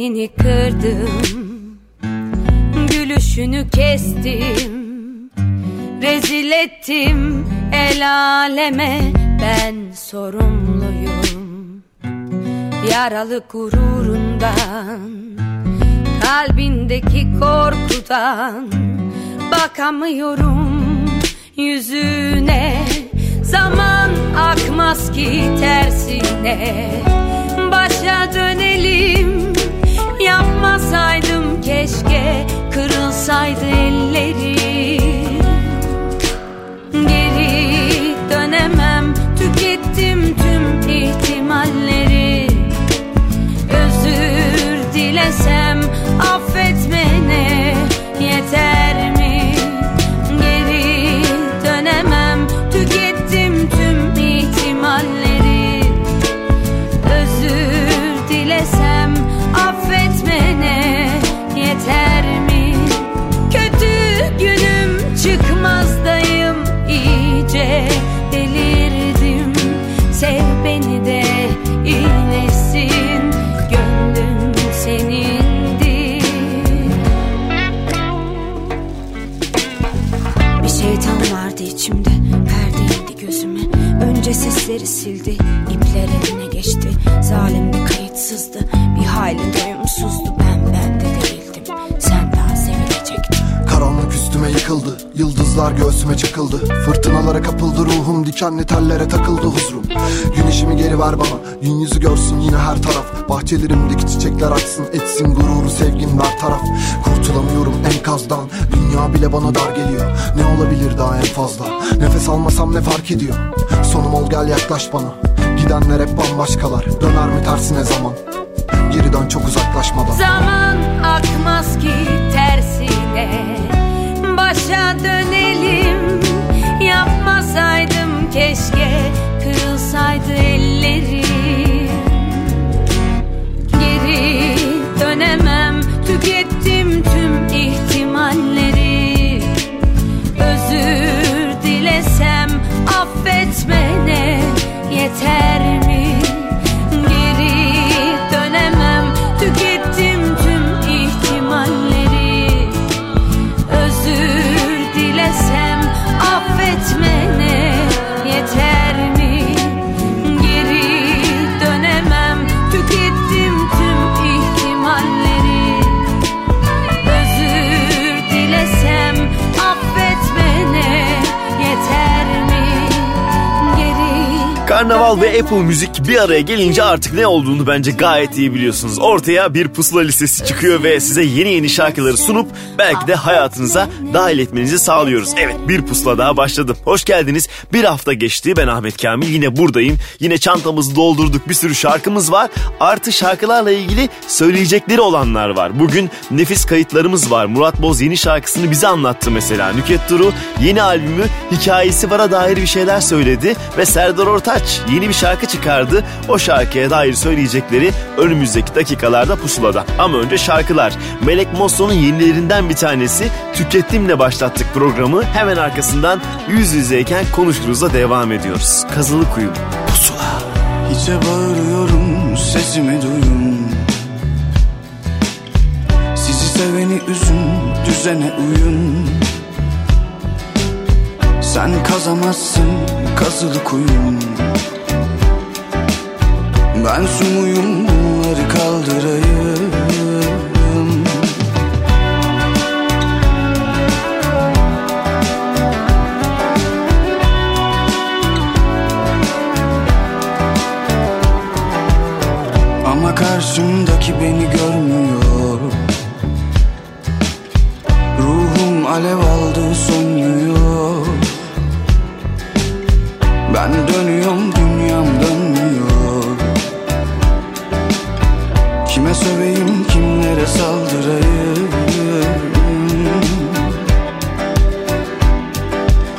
Güvenini kırdım. Gülüşünü kestim. Rezil ettim el aleme. Ben sorumluyum. Yaralı gururundan Kalbindeki korkudan Bakamıyorum yüzüne. Zaman akmaz ki tersine. Başa dönelim Yapmasaydım keşke Kırılsaydı ellerim Geri dönemem Tükettim tüm ihtimalleri. Özür dilesem affetmene sesleri sildi ipler eline geçti. Zalimdi kayıtsızdı bir hayli doyumsuzdu Üstüme yıkıldı. Yıldızlar göğsüme çıkıldı Fırtınalara kapıldı ruhum Dikenli tellere takıldı huzurum. Güneşimi geri ver bana. Gün yüzü görsün yine her taraf. Bahçelerimdeki çiçekler açsın Etsin gururu sevgin ver taraf. Kurtulamıyorum enkazdan. Dünya bile bana dar geliyor. Ne olabilir daha en fazla? Nefes almasam ne fark ediyor? Sonum ol gel yaklaş bana. Gidenler hep bambaşkalar. Döner mi tersine zaman? Geri dön çok uzaklaşmadan. Zaman akmaz ki tersine Başa dönelim. Yapmasaydım keşke. Kırılsaydı ellerim. Geri dönemem. Tükettim tüm ihtimalleri. Özür dilesem affetmene yeter mi? Karnaval ve Apple Müzik bir araya gelince artık ne olduğunu bence gayet iyi biliyorsunuz. Ortaya bir pusula listesi çıkıyor ve size yeni yeni şarkıları sunup belki de hayatınıza dahil etmenizi sağlıyoruz. Evet bir pusula daha başladım. Hoş geldiniz. Bir hafta geçti. Ben Ahmet Kamil. Yine buradayım. Yine çantamızı doldurduk. Bir sürü şarkımız var. Artı şarkılarla ilgili söyleyecekleri olanlar var. Bugün nefis kayıtlarımız var. Murat Boz yeni şarkısını bize anlattı mesela. Nüket Duru yeni albümü hikayesi vara dair bir şeyler söyledi. Ve Serdar Ortaç yeni bir şarkı çıkardı. O şarkıya dair söyleyecekleri önümüzdeki dakikalarda pusulada. Ama önce şarkılar. Melek Mosso'nun yenilerinden bir tanesi. Tükettimle başlattık programı. Hemen arkasından yüz yüzeyken konuşuruz'a devam ediyoruz. Kazılı Kuyu. Pusula. Hiçe bağırıyorum sesimi duyun Sizi seveni üzün düzene uyun Sen kazamazsın kazılı kuyun Ben sumuyum bunları kaldırayım. Ama karşımdaki beni görmüyor. Alev aldı sönmüyor Ben dönüyorum dünyam dönmüyor Kime söveyim kimlere saldırayım?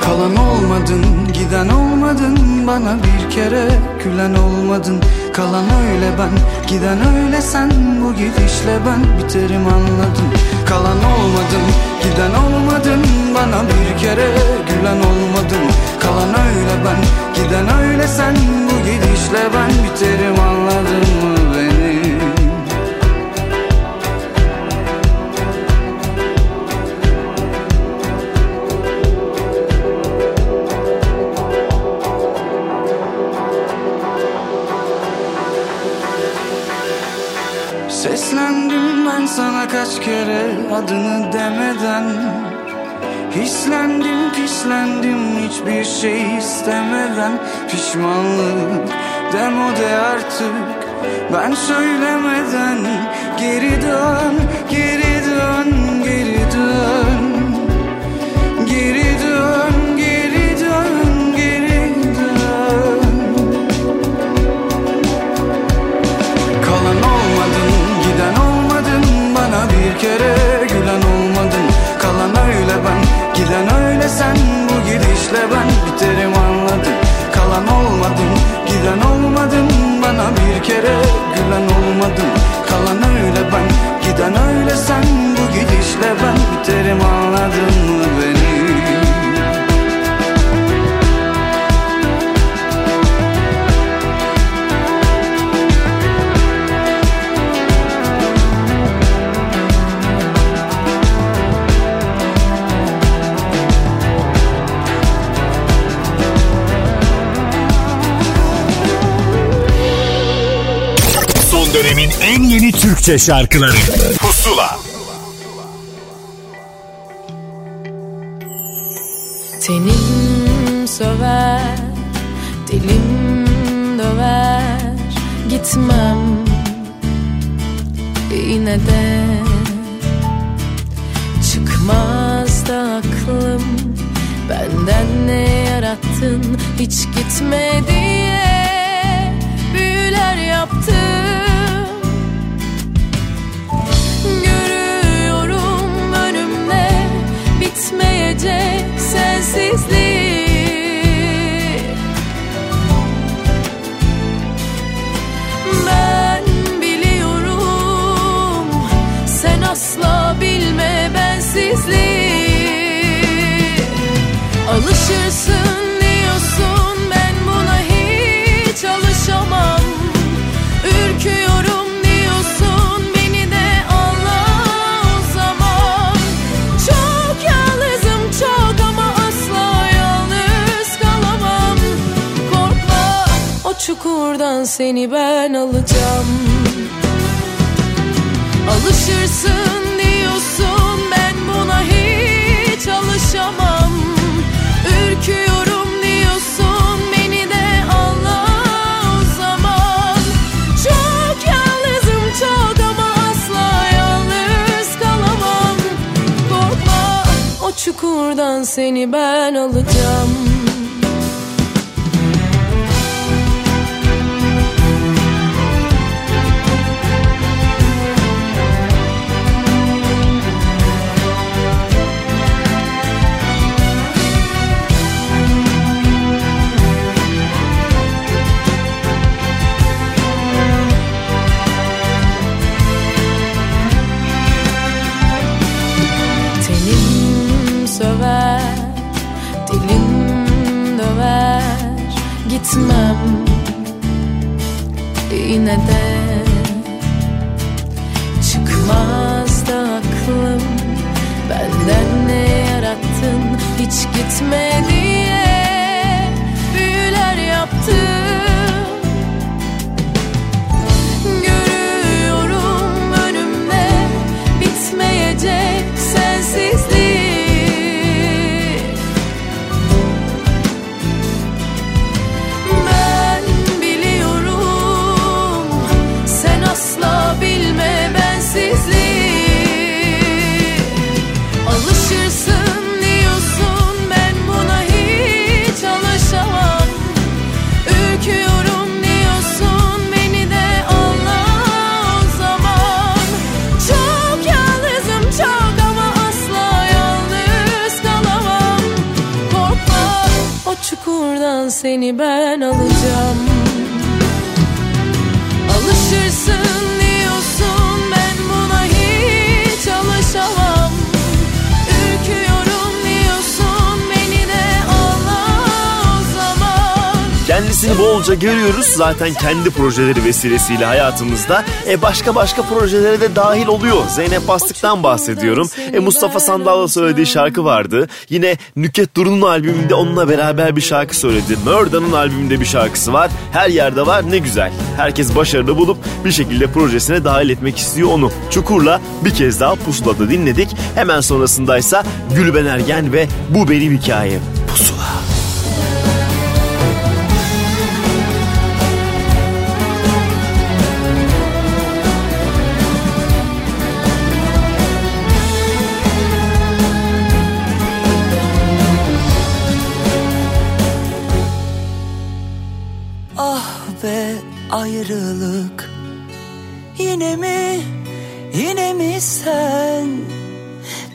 Kalan olmadın giden olmadın Bana bir kere gülen olmadın Kalan öyle ben giden öyle sen Bu gidişle ben biterim anladın Kalan olmadın giden olmadın Bana bir kere gülen olmadın Kalan öyle ben giden öyle sen Bu gidişle ben biterim anladın mı beni sana kaç kere adını demeden Hislendim pislendim hiçbir şey istemeden Pişmanlık demode artık ben söylemeden Geri dön, geri Bana bir kere gülen olmadın Kalan öyle ben, giden öyle sen Bu gidişle ben biterim anladın mı beni? En yeni Türkçe şarkıları. Pusula. Tenim söver, dilim döver Gitmem yine de. Çıkmaz da aklım Benden ne yarattın? Hiç gitme diye Büyüler yaptım bitmeyecek sensizlik. Ben biliyorum sen asla bilme bensizliği Alışırsın çukurdan seni ben alacağım. Alışırsın diyorsun ben buna hiç alışamam. Ürküyorum diyorsun beni de anla o zaman. Çok yalnızım çok ama asla yalnız kalamam. Korkma o çukurdan seni ben alacağım Gitmem. Yine de Çıkmaz da aklım. Benden ne yarattın? Hiç gitme seni ben alacağım. Alışırsın Kendisini bolca görüyoruz zaten kendi projeleri vesilesiyle hayatımızda. E başka başka projelere de dahil oluyor. Zeynep Bastık'tan bahsediyorum. E Mustafa Sandal'la söylediği şarkı vardı. Yine Nüket Duru'nun albümünde onunla beraber bir şarkı söyledi. Mörda'nın albümünde bir şarkısı var. Her yerde var ne güzel. Herkes başarılı bulup bir şekilde projesine dahil etmek istiyor onu. Çukur'la bir kez daha Pusula'da dinledik. Hemen sonrasındaysa Gülben Ergen ve Bu Benim Hikayem. Pusula. Ayrılık. Yine mi yine mi sen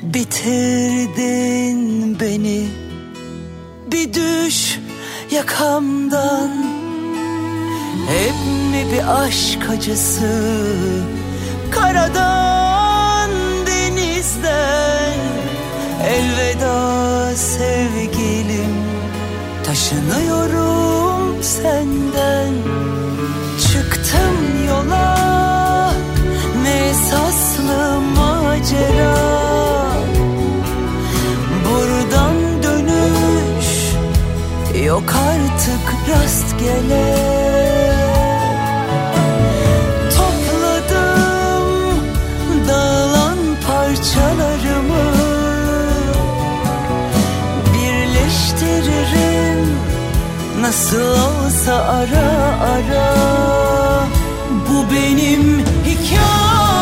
Bitirdin beni? Bir düş yakamdan. Hep mi bir aşk acısı? Karadan denizden. Elveda sevgilim Taşınıyorum senden Çıktım yola Ne esaslı macera. Buradan dönüş Yok artık rastgele. Topladım dağılan parçalarımı. Birleştiririm Nasıl olsa ara ara Bu benim hikayem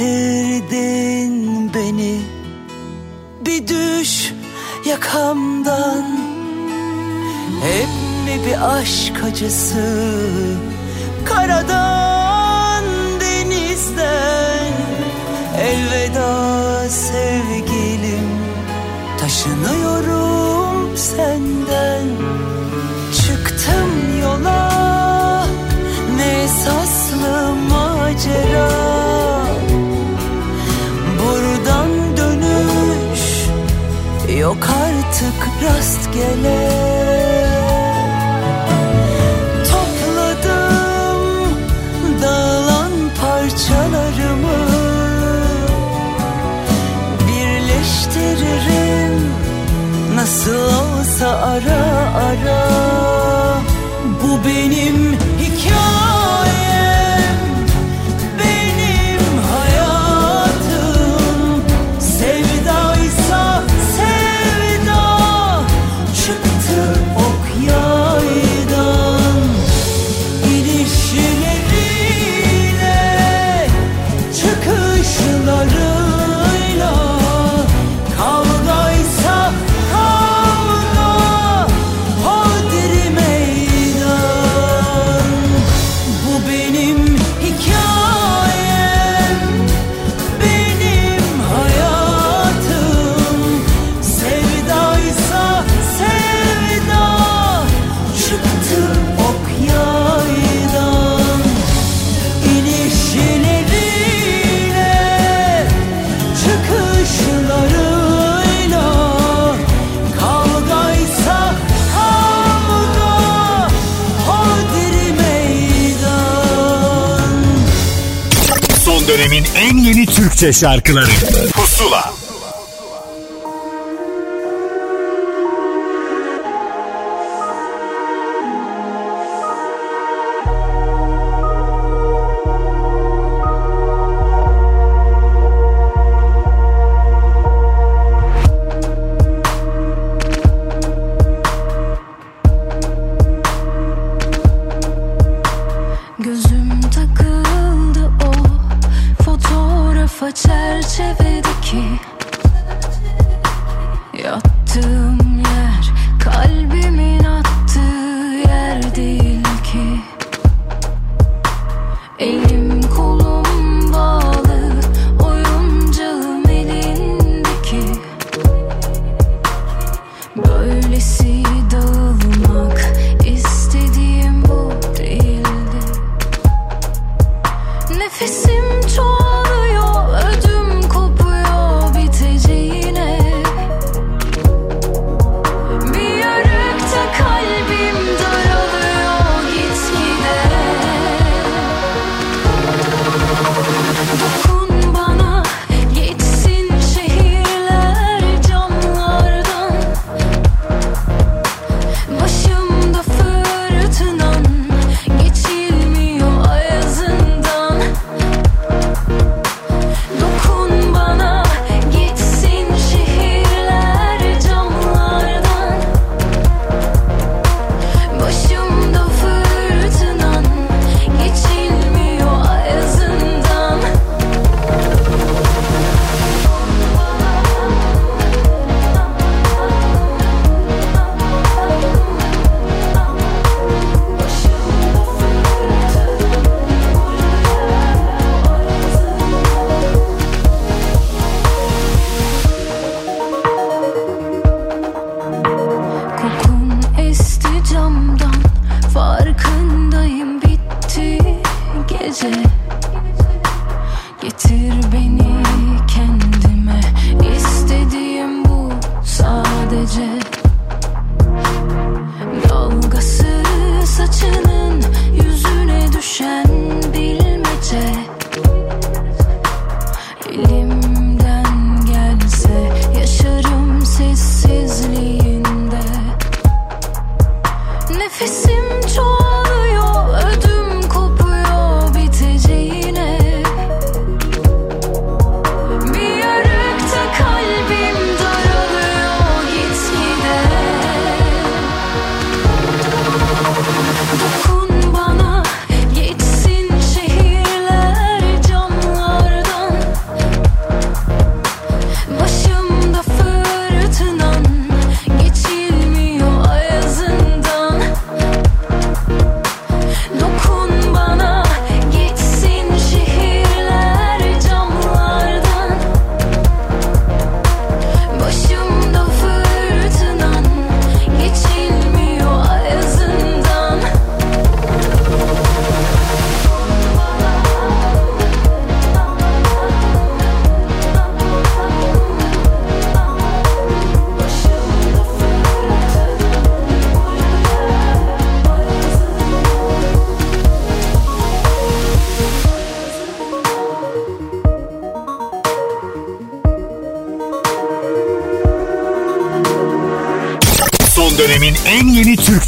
Bitirdin beni Bir düş yakamdan. Hep mi bir aşk acısı Karadan denizden? Elveda sevgilim Taşınıyorum senden Yok artık rastgele. Topladım dağılan parçalarımı. Birleştiririm. Nasıl olsa ara ara. Bu benim Türkçe şarkıları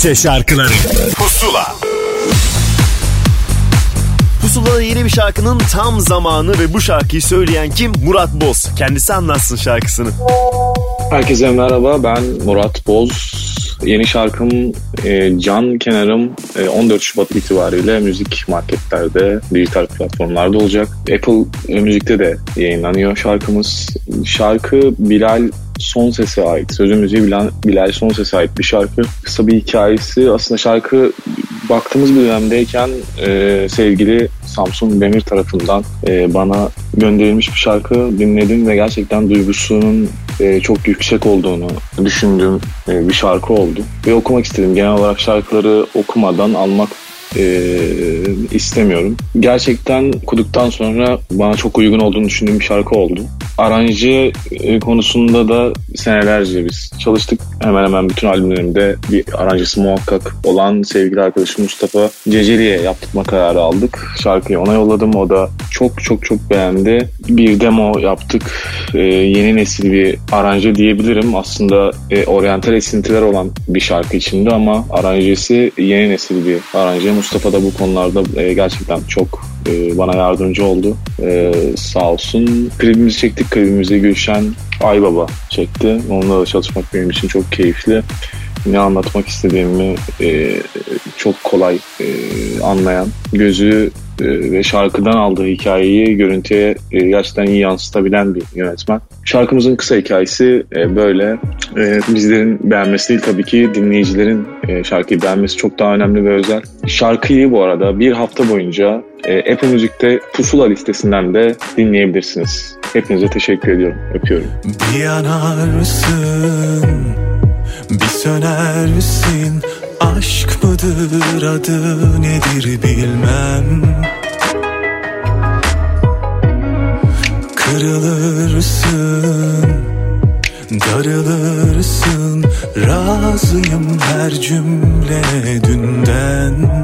Türkçe şarkıları Pusula Pusula'da yeni bir şarkının tam zamanı ve bu şarkıyı söyleyen kim? Murat Boz. Kendisi anlatsın şarkısını. Herkese merhaba ben Murat Boz. Yeni şarkım e, Can Kenarım e, 14 Şubat itibariyle müzik marketlerde, dijital platformlarda olacak. Apple e, Müzik'te de yayınlanıyor şarkımız. Şarkı Bilal Son Ses'e ait. Sözü müziği Bilal, Bilal Son Ses'e ait bir şarkı. Kısa bir hikayesi. Aslında şarkı baktığımız bir dönemdeyken e, sevgili Samsun Demir tarafından e, bana gönderilmiş bir şarkı dinledim ve gerçekten duygusunun e, çok yüksek olduğunu düşündüğüm e, bir şarkı oldu. Ve okumak istedim. Genel olarak şarkıları okumadan almak e, istemiyorum. Gerçekten okuduktan sonra bana çok uygun olduğunu düşündüğüm bir şarkı oldu. Aranje konusunda da senelerce biz çalıştık. Hemen hemen bütün albümlerimde bir aranjesi muhakkak olan sevgili arkadaşım Mustafa Ceceli'ye yaptırma kararı aldık. Şarkıyı ona yolladım. O da çok çok çok beğendi. Bir demo yaptık. E, yeni nesil bir aranje diyebilirim. Aslında e, oryantal esintiler olan bir şarkı içinde ama aranjesi yeni nesil bir aranje. Mustafa da bu konularda e, gerçekten çok e, bana yardımcı oldu. E, sağ olsun. Klibimizi çektik. Klibimizi Gülşen Aybaba çekti. Onunla da çalışmak benim için çok keyifli. Ne anlatmak istediğimi e, çok kolay e, anlayan, gözü ve şarkıdan aldığı hikayeyi görüntüye e, gerçekten iyi yansıtabilen bir yönetmen. Şarkımızın kısa hikayesi e, böyle. E, bizlerin beğenmesi değil tabii ki dinleyicilerin e, şarkıyı beğenmesi çok daha önemli ve özel. Şarkıyı bu arada bir hafta boyunca e, Apple Müzik'te Pusula listesinden de dinleyebilirsiniz. Hepinize teşekkür ediyorum. Öpüyorum. Bir yanarsın, bir sönersin Aşk mıdır adı nedir bilmem. Kırılırsın, darılırsın. Razıyım her cümle dünden.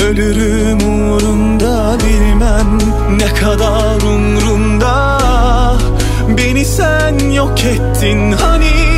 Ölürüm uğrunda bilmem ne kadar umrunda Beni sen yok ettin hani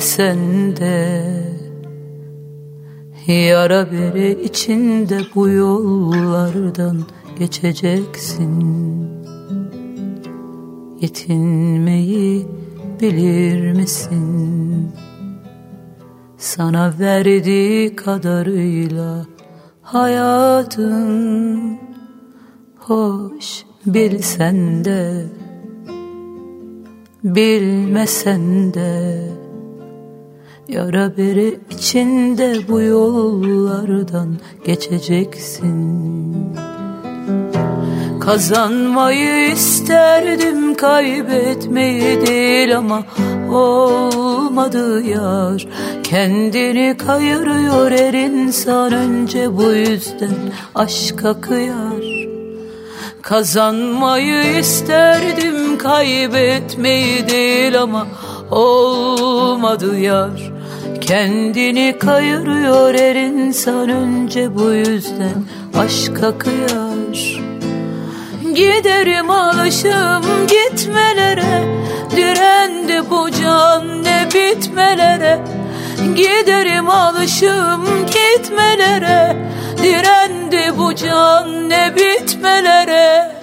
bilmesen de yara bere içinde bu yollardan geçeceksin. Yetinmeyi bilir misin? Sana verdiği kadarıyla hayatın hoş bilsen de bilmesen de Yara beri içinde bu yollardan geçeceksin. Kazanmayı isterdim kaybetmeyi değil ama olmadı yar. Kendini kayırıyor her insan önce bu yüzden aşka kıyar. Kazanmayı isterdim kaybetmeyi değil ama olmadı yar Kendini kayırıyor her insan önce bu yüzden. Aşka kıyar. Giderim alışım gitmelere. Direndi bu can ne bitmelere. Giderim alışım gitmelere. Direndi bu can ne bitmelere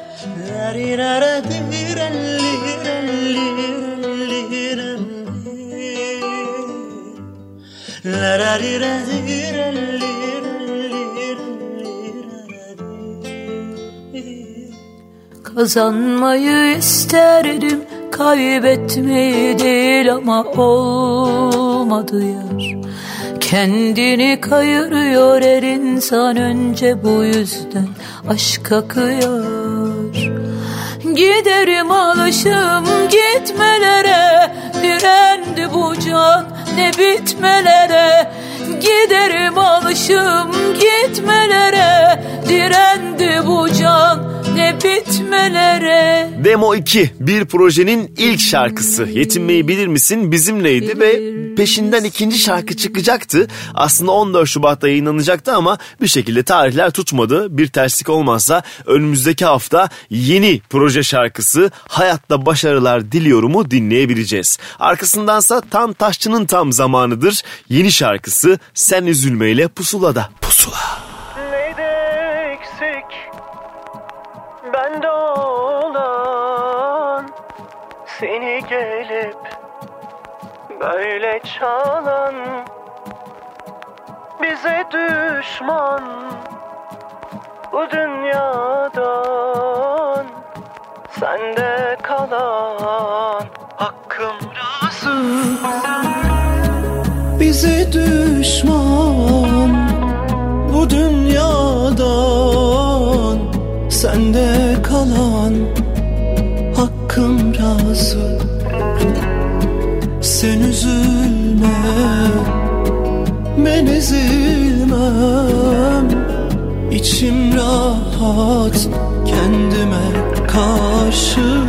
Kazanmayı isterdim kaybetmeyi değil ama olmadı yar. Kendini kayırıyor her insan önce bu yüzden aşka kıyar. Giderim alışım gitmelere Direndi bu can ne bitmelere Giderim alışım gitmelere Direndi bu can ne bitmelere Demo 2 bir projenin ilk şarkısı Yetinmeyi Bilir Misin bizimleydi ve peşinden ikinci şarkı çıkacaktı. Aslında 14 Şubat'ta yayınlanacaktı ama bir şekilde tarihler tutmadı. Bir terslik olmazsa önümüzdeki hafta yeni proje şarkısı Hayatta Başarılar Diliyorum'u dinleyebileceğiz. Arkasındansa tam taşçının tam zamanıdır. Yeni şarkısı Sen Üzülmeyle Pusula'da. Pusula. Neydi eksik bende olan Seni gelip böyle çalan Bize düşman bu dünyadan Sende kalan hakkım razı Bize düşman bu dünyadan. Sende kalan hakkım razı. Sen üzülme ben ezilmem. İçim rahat kendime karşı.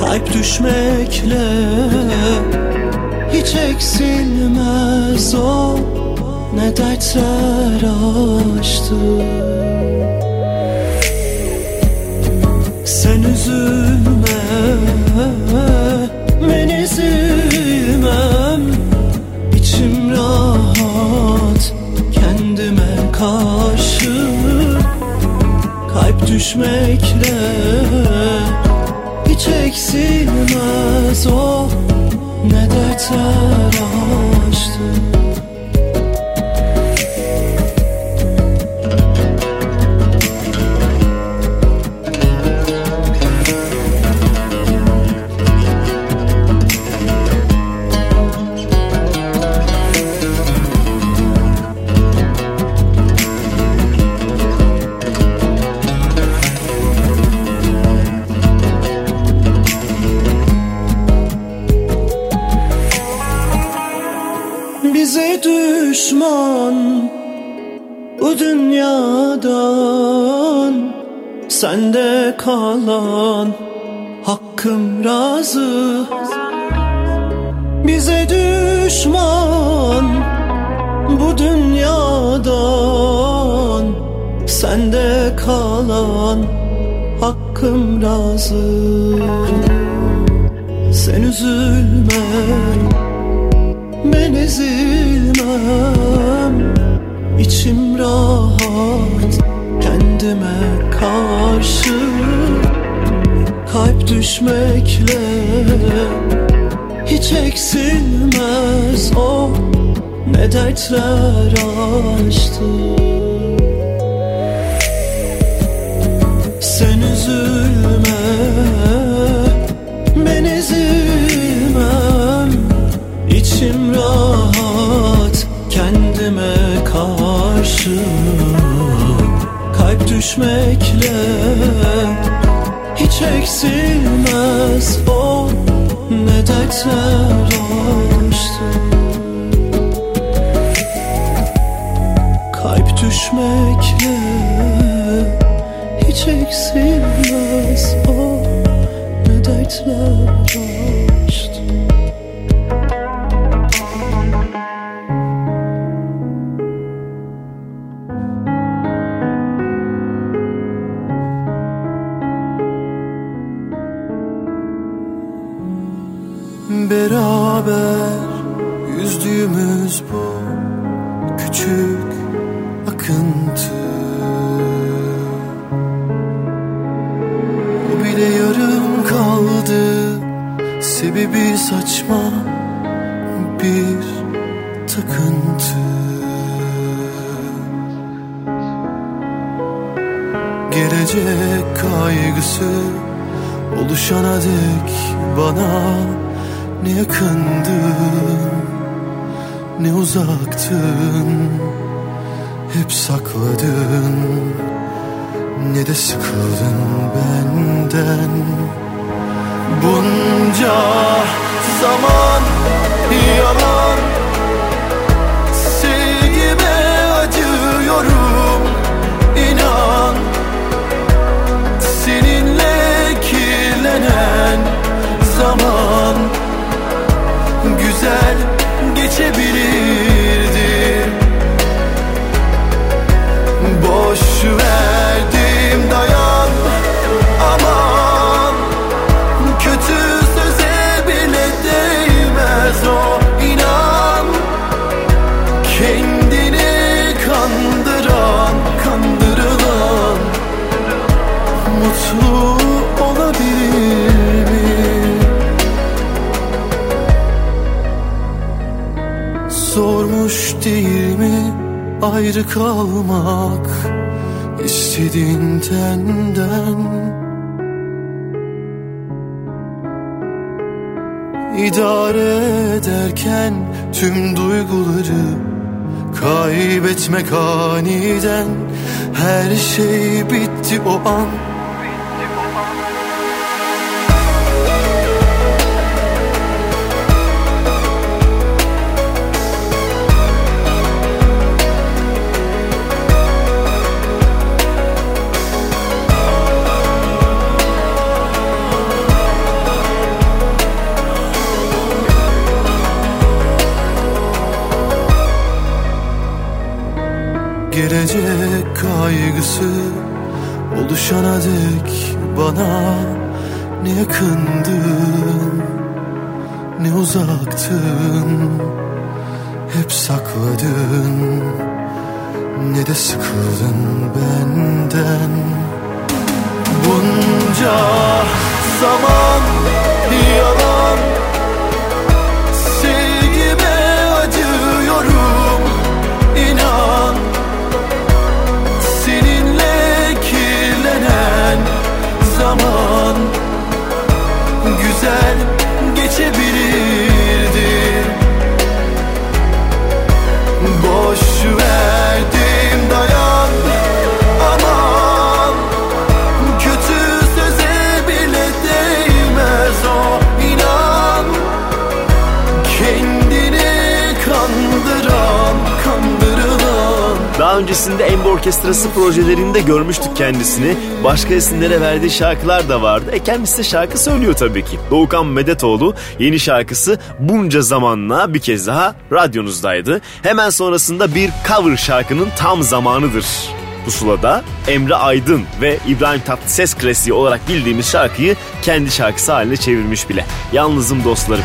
Kalp düşmekle hiç eksilmez o. Ne dertler açtı Sen üzülme Ben ezilmem İçim rahat kendime karşı. Kalp düşmekle hiç eksilmez ne dertler açtı. Sen üzülme ben ezilmem. İçim rahat kendime karşı. Kalp düşmekle hiç eksilmez. O ne dertler ayrı kalmak istediğin tenden İdare ederken tüm duyguları Kaybetmek aniden. Her şey bitti o an Gelecek kaygısı oluşana dek bana ne yakındın ne uzaktın hep sakladın ne de sıkıldın benden. Bunca zaman yalan sevgime acıyorum inan Öncesinde Embo Orkestrası projelerinde görmüştük kendisini. Başka isimlere verdiği şarkılar da vardı. E kendisi de şarkı söylüyor tabii ki. Doğukan Medetoğlu yeni şarkısı Bunca Zamanla bir kez daha radyonuzdaydı. Hemen sonrasında bir cover şarkının tam zamanıdır Pusula'da Emre Aydın ve İbrahim Tatlıses klasiği olarak bildiğimiz şarkıyı kendi şarkısı haline çevirmiş bile. Yalnızım dostlarım.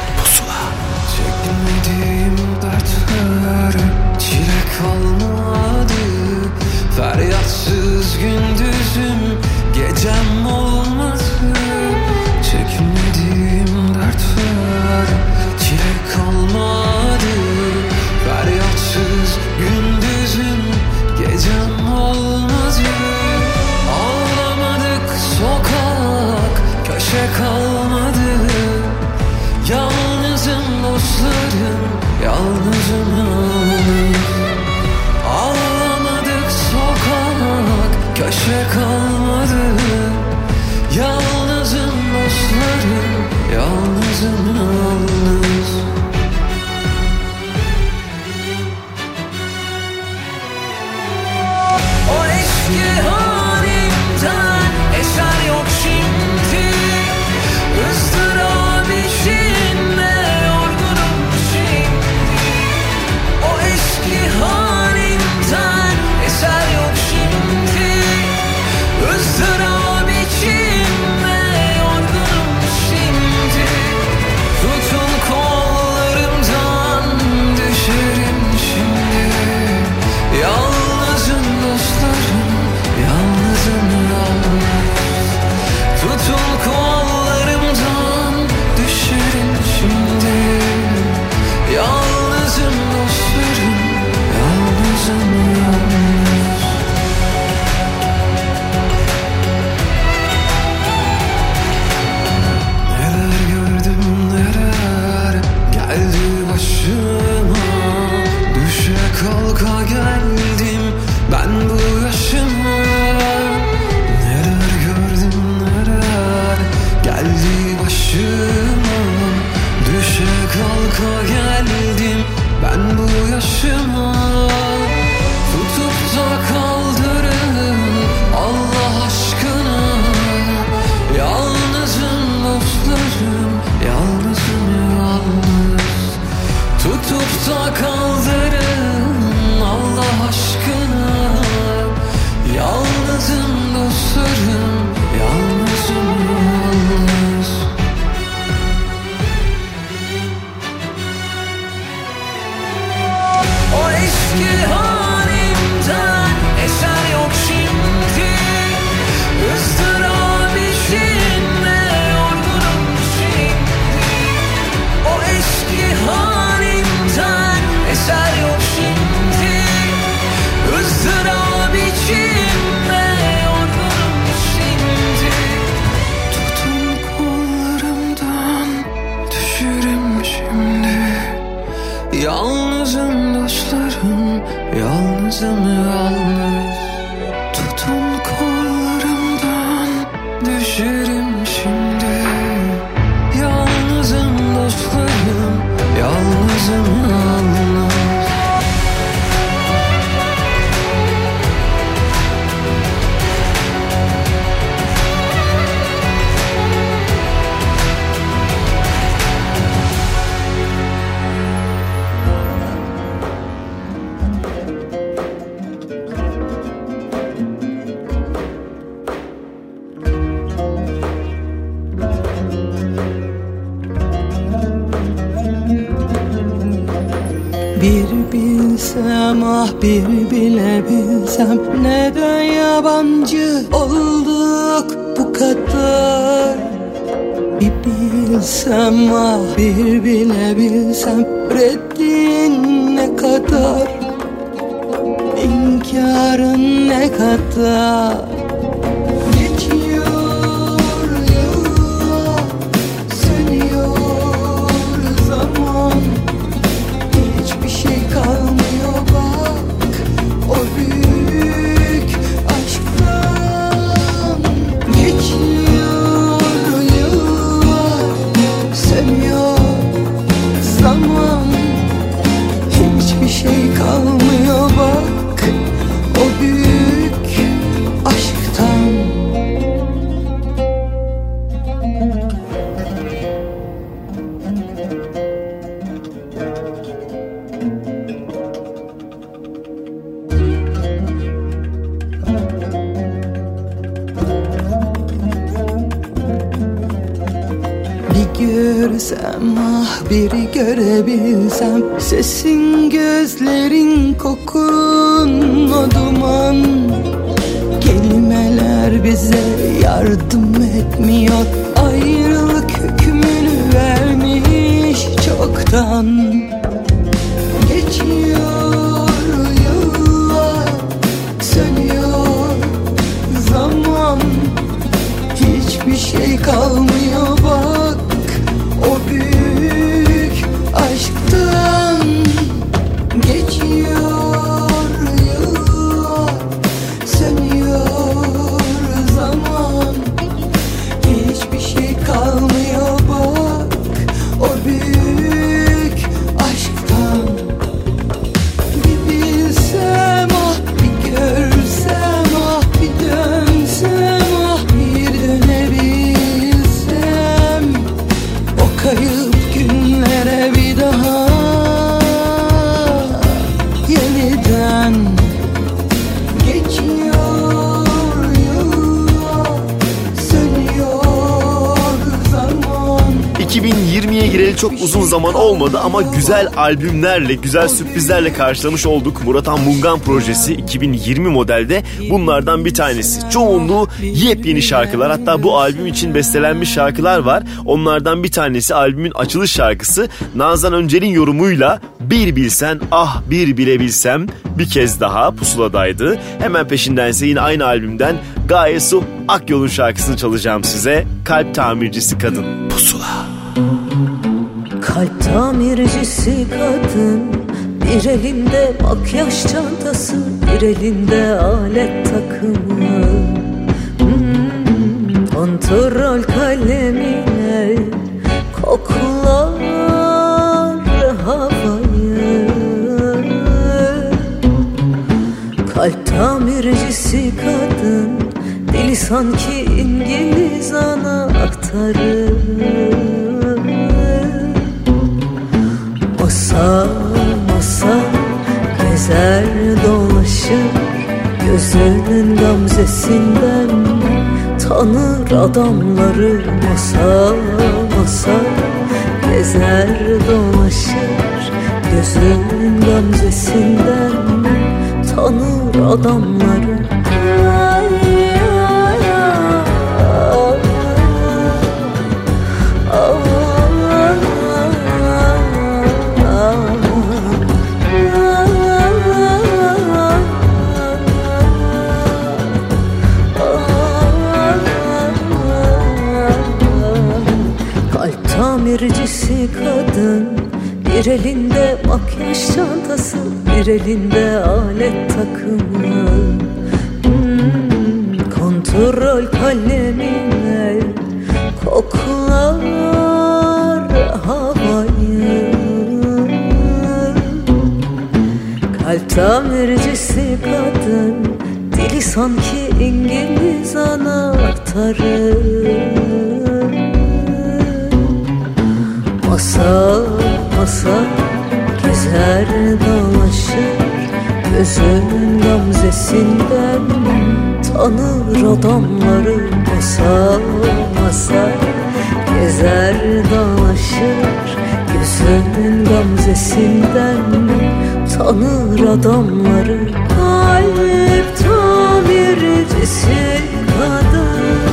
Ah biri görebilsem Sesin gözlerin kokun o duman. Kelimeler bize yardım etmiyor Ayrılık hükmünü vermiş çoktan. Geçiyor uzun zaman olmadı ama güzel albümlerle, güzel sürprizlerle karşılamış olduk. Murat Han Mungan projesi 2020 modelde bunlardan bir tanesi. Çoğunluğu yepyeni şarkılar hatta bu albüm için bestelenmiş şarkılar var. Onlardan bir tanesi albümün açılış şarkısı Nazan Öncel'in yorumuyla Bir Bilsen Ah Bir Bilebilsem bir kez daha pusuladaydı. Hemen peşindense yine aynı albümden Gaye Su Akyol'un şarkısını çalacağım size. Kalp Tamircisi Kadın. Pusula. Kalp tamircisi kadın. Bir elinde makyaj çantası Bir elinde alet takımı. Hmm, Kontrol kalemine Koklar havayı. Kalp tamircisi kadın Dili sanki İngiliz anahtarı Masa masa gezer dolaşır Gözünün gamzesinden tanır adamları. Masa masa gezer dolaşır Gözünün gamzesinden tanır adamları kadın Bir elinde makyaj çantası Bir elinde alet takımı. Hmm, Kontrol kalemine Koklar havayı. Kalp tamircisi kadın Dili sanki İngiliz anahtarı Masa masa gezer dolaşır Gözünün gamzesinden tanır adamları. Masa masa gezer dolaşır Gözünün gamzesinden tanır adamları. Kalp tamircisi kadın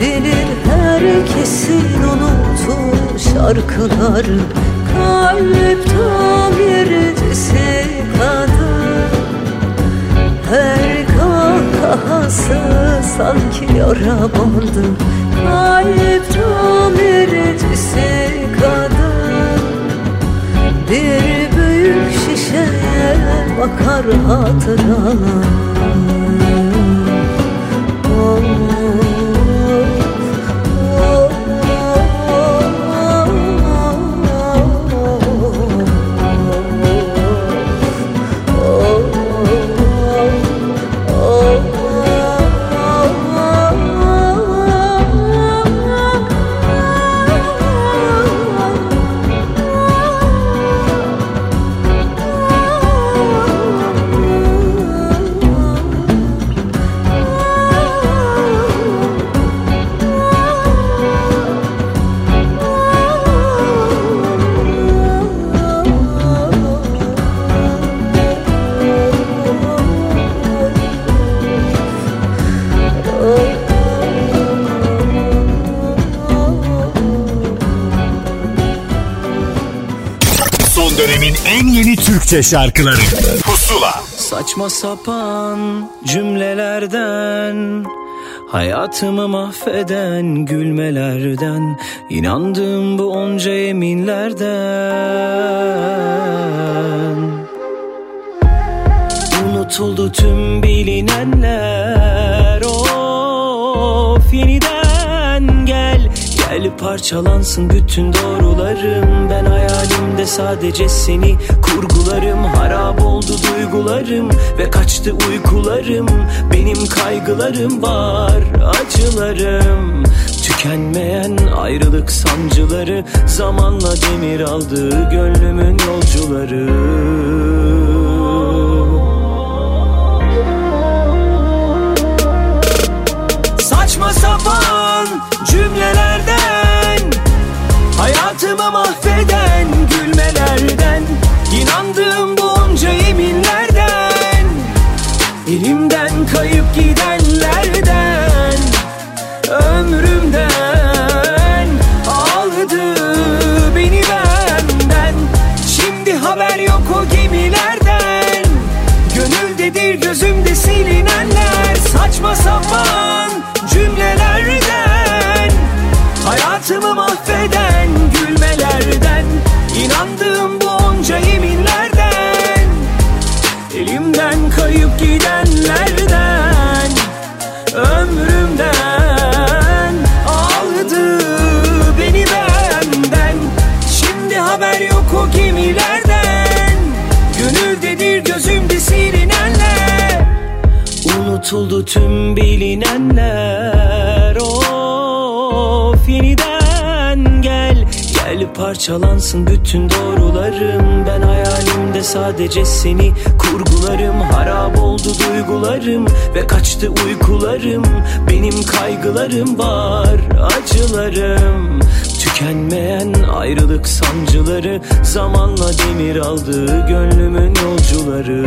Bilir herkesin unuttuğu şarkıları Kalp tamircisi kadın. Her kahkahası sanki yara bandı. Kalp tamircisi kadın. Bir büyük şişeye bakar hatıralar. Son Türkçe şarkıları. Pusula. Saçma sapan cümlelerden Hayatımı mahveden gülmelerden inandığım bu onca yeminlerden. Unutuldu tüm bilinenler Gel parçalansın bütün doğrularım. Ben hayalimde sadece seni kurgularım. Harap oldu duygularım ve kaçtı uykularım. Benim kaygılarım var acılarım. Tükenmeyen ayrılık sancıları Zamanla demir aldı gönlümün yolcuları. Saçma sapan cümlelerden Hayatımı mahveden gülmelerden İnandığım bu onca yeminlerden Elimden Unutuldu tüm bilinenler. Of yeniden gel Gel parçalansın bütün doğrularım. Ben hayalimde sadece seni kurgularım. Harap oldu duygularım ve kaçtı uykularım. Benim kaygılarım var acılarım. Tükenmeyen ayrılık sancıları Zamanla demir aldı gönlümün yolcuları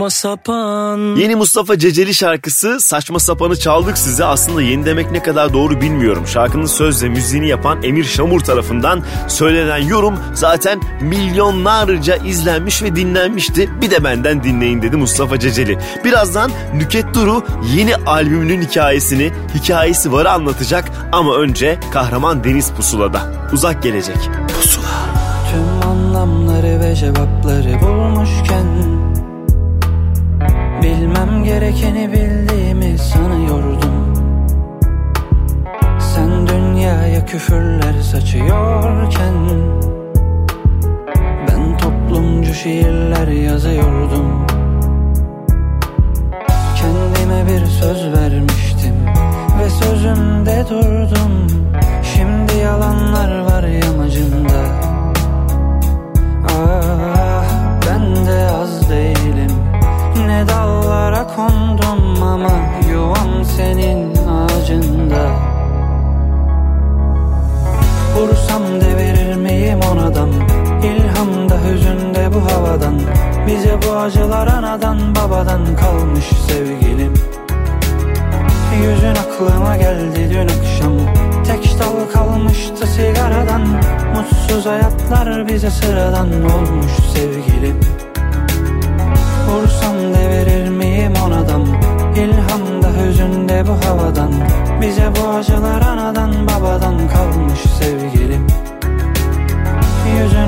Saçma sapan Yeni Mustafa Ceceli şarkısı Saçma Sapan'ı çaldık size. Aslında yeni demek ne kadar doğru bilmiyorum. Şarkının söz ve müziğini yapan Emir Şamur tarafından söylenen yorum zaten milyonlarca izlenmiş ve dinlenmişti. Bir de benden dinleyin dedi Mustafa Ceceli. Birazdan Nüket Duru yeni albümünün hikayesini, hikayesi varı anlatacak ama önce kahraman Deniz Pusula'da. Uzak gelecek. Pusula. Tüm anlamları ve cevapları bulmuşken Bilmem gerekeni bildiğimi sanıyordum. Sen dünyaya küfürler saçıyorken Ben toplumcu şiirler yazıyordum. Kendime bir söz vermiştim Ve sözümde durdum. Şimdi yalanlar var yamacımda. Ah ben de az değilim Ne dallara kondum ama yuvam senin ağacında. Vursam devirir miyim onadan İlhamda hüzünde bu havadan. Bize bu acılar anadan babadan kalmış sevgilim. Yüzün aklıma geldi dün akşam. Tek dal kalmıştı sigaradan. Mutsuz hayatlar bize sıradan olmuş sevgilim Vursam devirir miyim onadan İlhamda hüzünde bu havadan. Bize bu acılar anadan babadan kalmış sevgilim.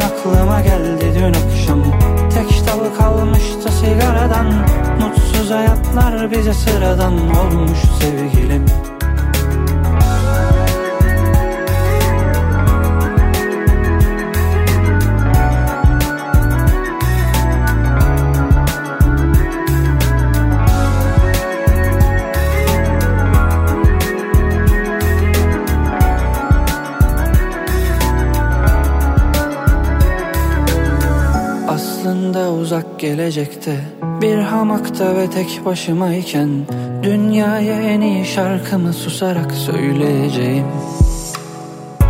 Aklıma geldi dün akşam. Tek dal kalmıştı sigaradan. Mutsuz hayatlar bize sıradan olmuş sevgilim uzak gelecekte Bir hamakta ve tek başımayken Dünyaya en iyi şarkımı susarak söyleyeceğim.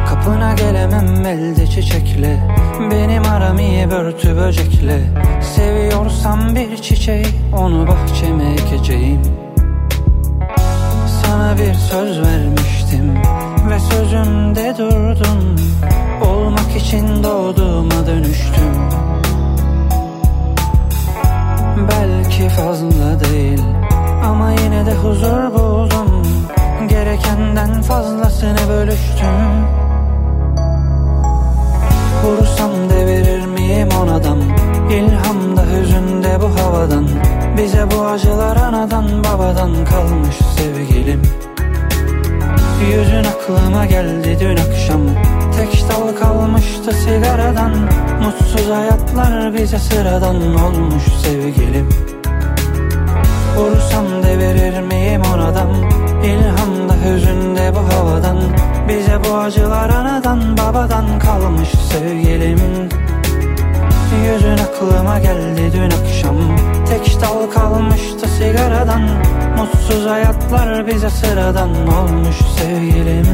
Kapına gelemem elde çiçekle Benim aram iyi börtü böcekle. Seviyorsam bir çiçeği onu bahçeme ekeceğim. Sana bir söz vermiştim ve sözümde durdum. Olmak için doğduğuma dönüştüm Belki fazla değil. Ama yine de huzur buldum. Gerekenden fazlasını bölüştüm. Vurursam devirir miyim onadan İlhamda hüzünde bu havadan. Bize bu acılar anadan babadan kalmış sevgilim. Yüzün aklıma geldi dün akşam. Tek dal kalmıştı sigaradan. Mutsuz hayatlar bize sıradan olmuş sevgilim Vursam devirir miyim onadan İlhamda hüzünde bu havadan. Bize bu acılar anadan babadan kalmış sevgilim. Yüzün aklıma geldi dün akşam. Tek dal kalmıştı sigaradan. Mutsuz hayatlar bize sıradan olmuş sevgilim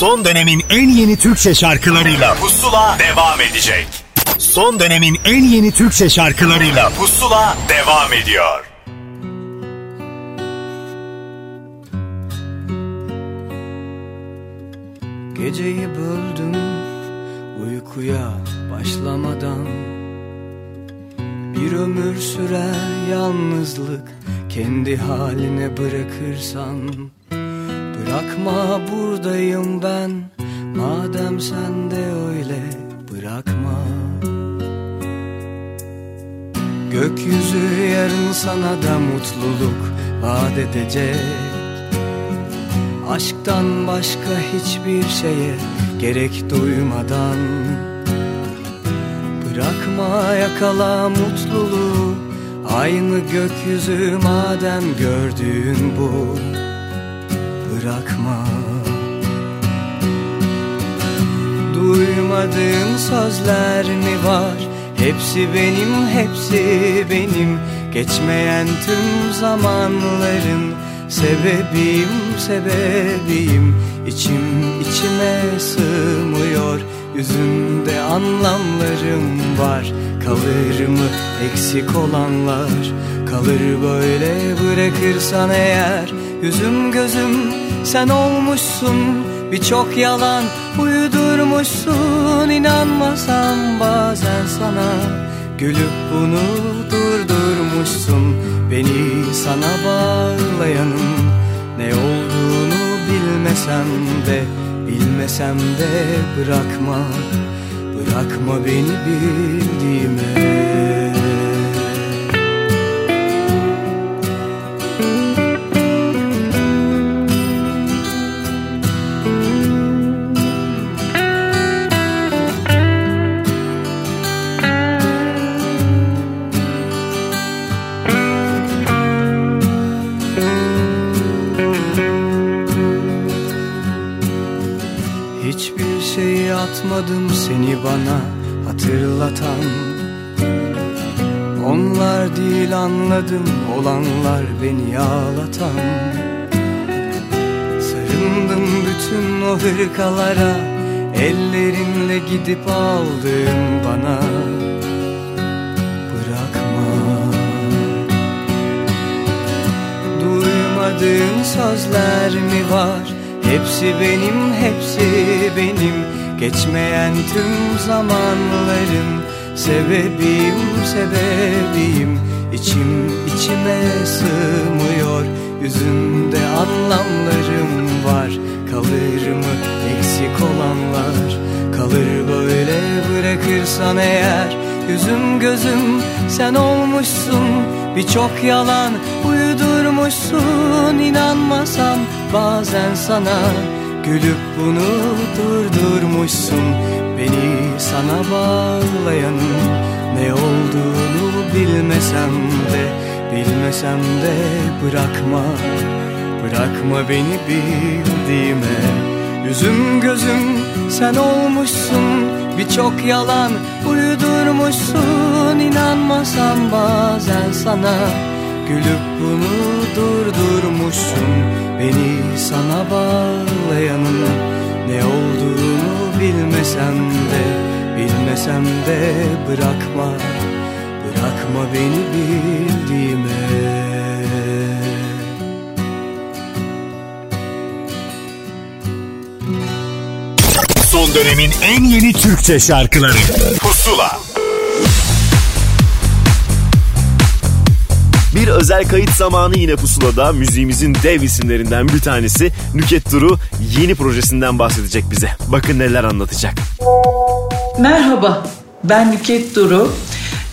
Son dönemin en yeni Türkçe şarkılarıyla Pusula devam edecek. Son dönemin en yeni Türkçe şarkılarıyla Pusula devam ediyor. Geceyi böldüm uykuya başlamadan Bir ömür sürer yalnızlık kendi haline bırakırsan Bırakma buradayım ben. Madem sen de öyle bırakma. Gökyüzü yarın sana da mutluluk vaat edecek. Aşktan başka hiçbir şeye gerek duymadan. Bırakma yakala mutluluğu. Aynı gökyüzü madem gördüğün bu Bırakma. Duymadığın sözler mi var? Hepsi benim, hepsi benim. Geçmeyen tüm zamanların Sebebim, sebebim İçim içime sığmıyor Yüzünde anlamlarım var. Kalır mı eksik olanlar? Kalır böyle bırakırsan eğer Yüzüm gözüm sen olmuşsun. Birçok yalan uydurmuşsun. İnanmasam bazen sana Gülüp bunu durdurmuşsun. Beni sana bağlayanın Ne olduğunu bilmesem de Bilmesem de bırakma. Bırakma beni bildiğime atmadım seni bana hatırlatan. Onlar değil anladım olanlar beni ağlatan. Sarındım bütün o hırkalara Ellerinle gidip aldın bana. Bırakma. Duymadığın sözler mi var? Hepsi benim hepsi benim Geçmeyen tüm zamanlarım Sebebim sebebim İçim içime sığmıyor Yüzünde anlamlarım var. Kalır mı eksik olanlar? Kalır böyle bırakırsan eğer. Yüzüm gözüm sen olmuşsun. Birçok yalan uydurmuşsun. İnanmasam bazen sana Gülüp bunu durdurmuşsun. Beni sana bağlayanın Ne olduğunu bilmesem de Bilmesem de bırakma. Bırakma beni bildiğime. Yüzüm gözüm sen olmuşsun. Birçok yalan uydurmuşsun. İnanmasam bazen sana. Gülüp bunu durdurmuşsun Beni sana bağlayanın Ne olduğunu bilmesem de Bilmesem de bırakma Bırakma beni bildiğime. Son dönemin en yeni Türkçe şarkıları. Pusula Bir özel kayıt zamanı yine pusulada müziğimizin dev isimlerinden bir tanesi Nüket Duru yeni projesinden bahsedecek bize. Bakın neler anlatacak. Merhaba, ben Nüket Duru.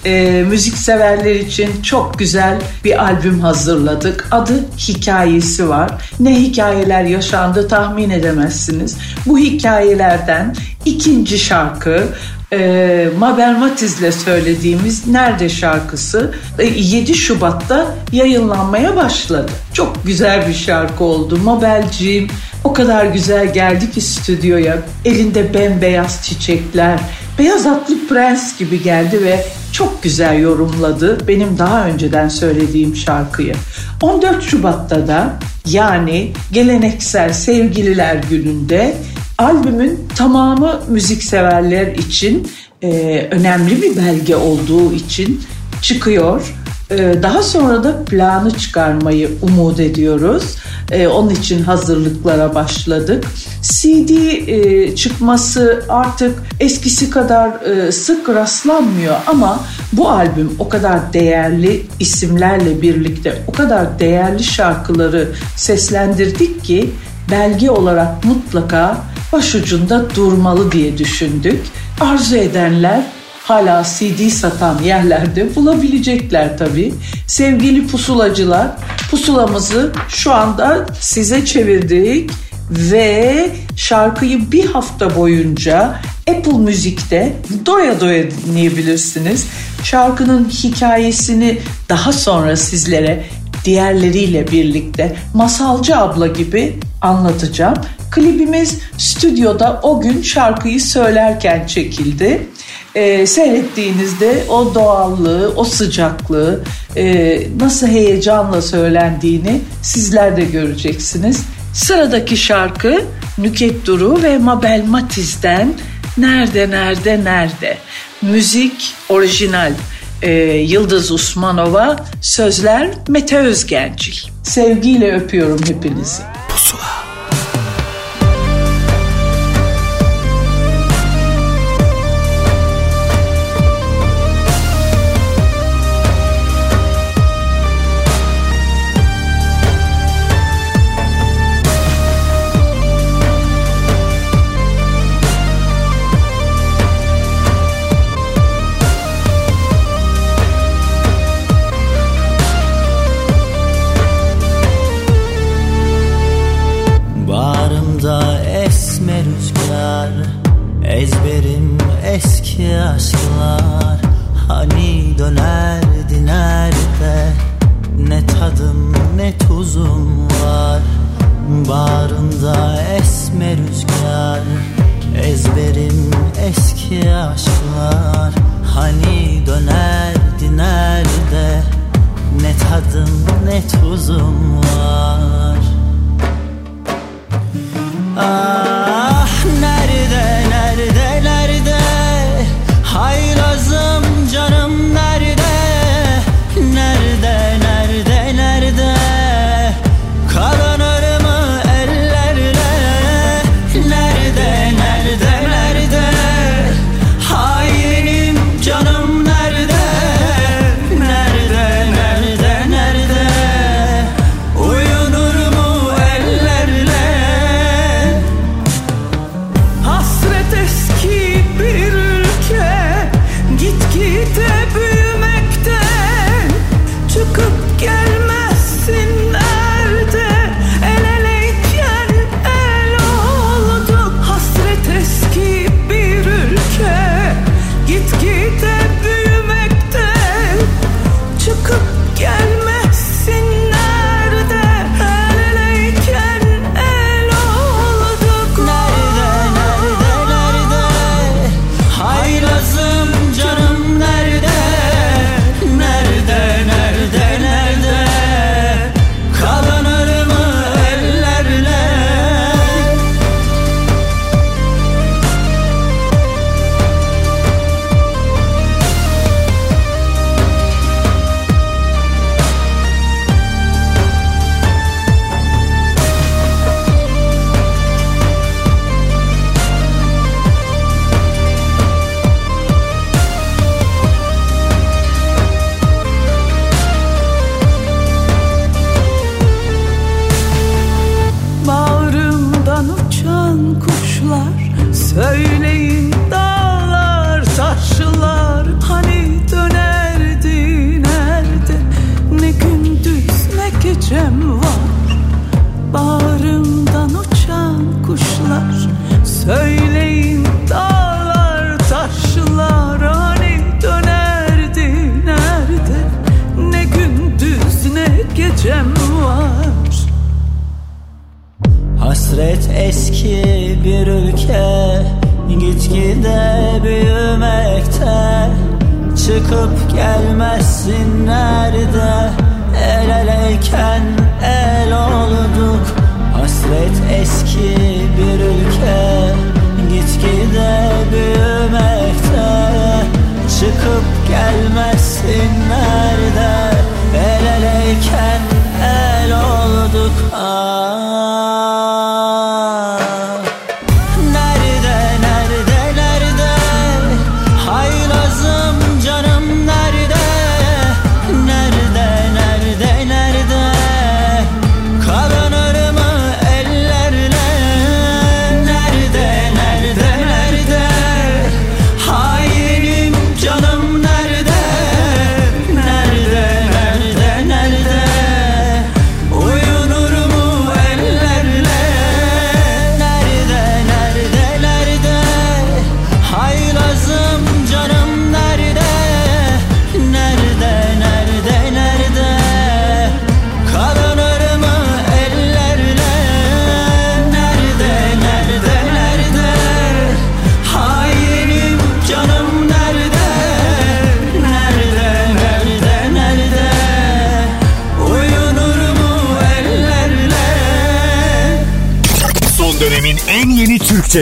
Ee, müzik severler için çok güzel bir albüm hazırladık. Adı Hikayesi var. Ne hikayeler yaşandı tahmin edemezsiniz. Bu hikayelerden ikinci şarkı e, Mabel Matiz'le söylediğimiz Nerede şarkısı e, 7 Şubat'ta yayınlanmaya başladı. Çok güzel bir şarkı oldu. Mabelciğim o kadar güzel geldi ki stüdyoya. Elinde bembeyaz çiçekler, beyaz atlı prens gibi geldi ve çok güzel yorumladı benim daha önceden söylediğim şarkıyı. 14 Şubat'ta da yani geleneksel sevgililer gününde albümün tamamı müzikseverler için e, önemli bir belge olduğu için çıkıyor. E, daha sonra da planı çıkarmayı umut ediyoruz. E, onun için hazırlıklara başladık. CD e, çıkması artık eskisi kadar sık rastlanmıyor ama bu albüm o kadar değerli isimlerle birlikte o kadar değerli şarkıları seslendirdik ki belge olarak mutlaka başucunda durmalı diye düşündük. Arzu edenler hala CD satan yerlerde bulabilecekler tabii. Sevgili pusulacılar, pusulamızı şu anda size çevirdik ve şarkıyı bir hafta boyunca Apple Müzik'te doya doya dinleyebilirsiniz. Şarkının hikayesini daha sonra sizlere diğerleriyle birlikte Masalcı abla gibi anlatacağım. Klibimiz stüdyoda o gün şarkıyı söylerken çekildi. Ee, seyrettiğinizde o doğallığı, o sıcaklığı, e, nasıl heyecanla söylendiğini sizler de göreceksiniz. Sıradaki şarkı Nüket Duru ve Mabel Matiz'den Nerede Nerede Nerede. Müzik orijinal e, Yıldız Usmanova, sözler Mete Özgencil. Sevgiyle öpüyorum hepinizi. Pusula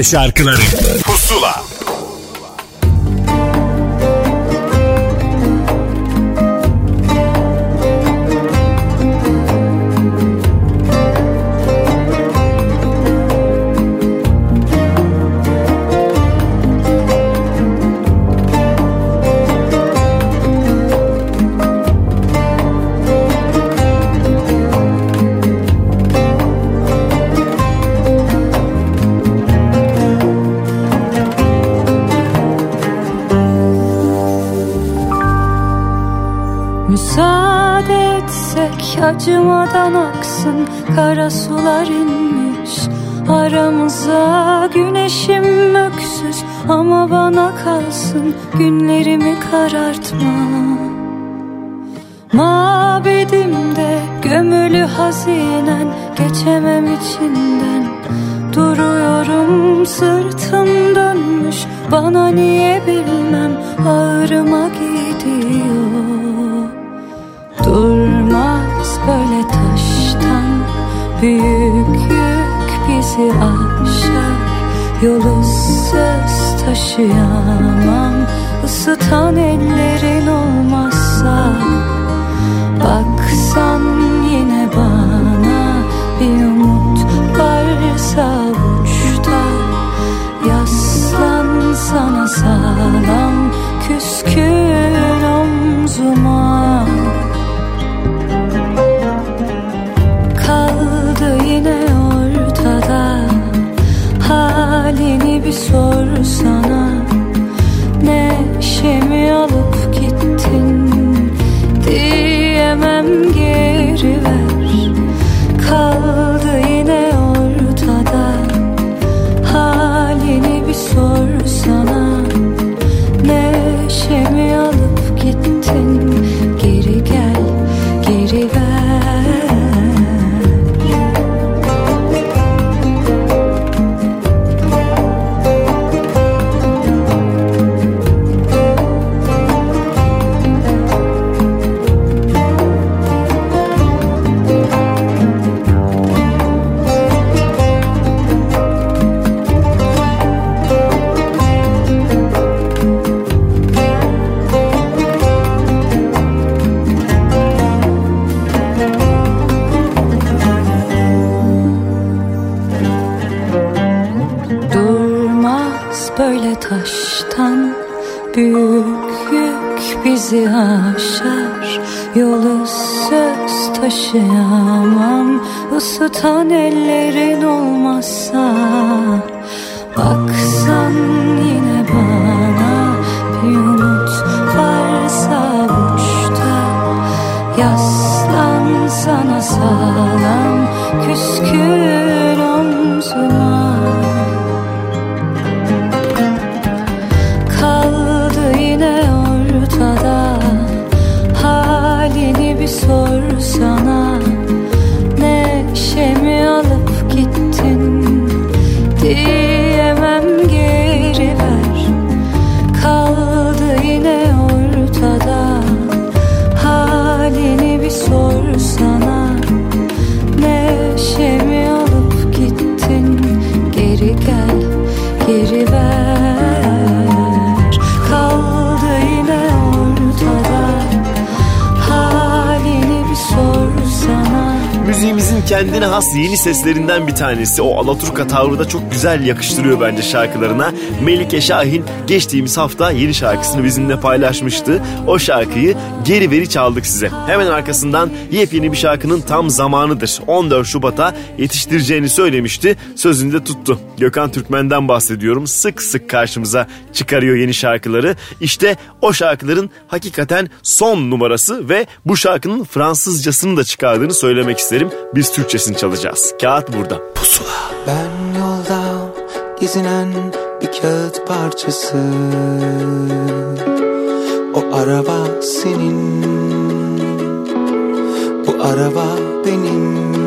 şarkıları. kara sular inmiş. Aramıza güneşim öksüz ama bana kalsın günlerimi karartma. Mabedimde gömülü hazinen geçemem içinden. Duruyorum sırtım dönmüş bana niye Yolu söz taşıyamam. Isıtan ellerin olmazsa. Baksan yine bana. Bir umut varsa uçta. Yaslan sana sağlam. Küskün omzuma. Kaldı yine halini bir sorsana Neşemi alıp gittin diyemem ki. bizi aşar Yolu söz taşıyamam. Isıtan ellerin olmazsa kendine has yeni seslerinden bir tanesi. O Alaturka tavrı da çok güzel yakıştırıyor bence şarkılarına. Melike Şahin geçtiğimiz hafta yeni şarkısını bizimle paylaşmıştı. O şarkıyı geri veri çaldık size. Hemen arkasından yepyeni bir şarkının tam zamanıdır. 14 Şubat'a yetiştireceğini söylemişti. Sözünde tuttu. Gökhan Türkmen'den bahsediyorum. Sık sık karşımıza çıkarıyor yeni şarkıları. İşte o şarkıların hakikaten son numarası ve bu şarkının Fransızcasını da çıkardığını söylemek isterim. Biz Türkçesini çalacağız. Kağıt burada. Pusula. Ben yolda gezinen bir kağıt parçası. O araba senin Bu araba benim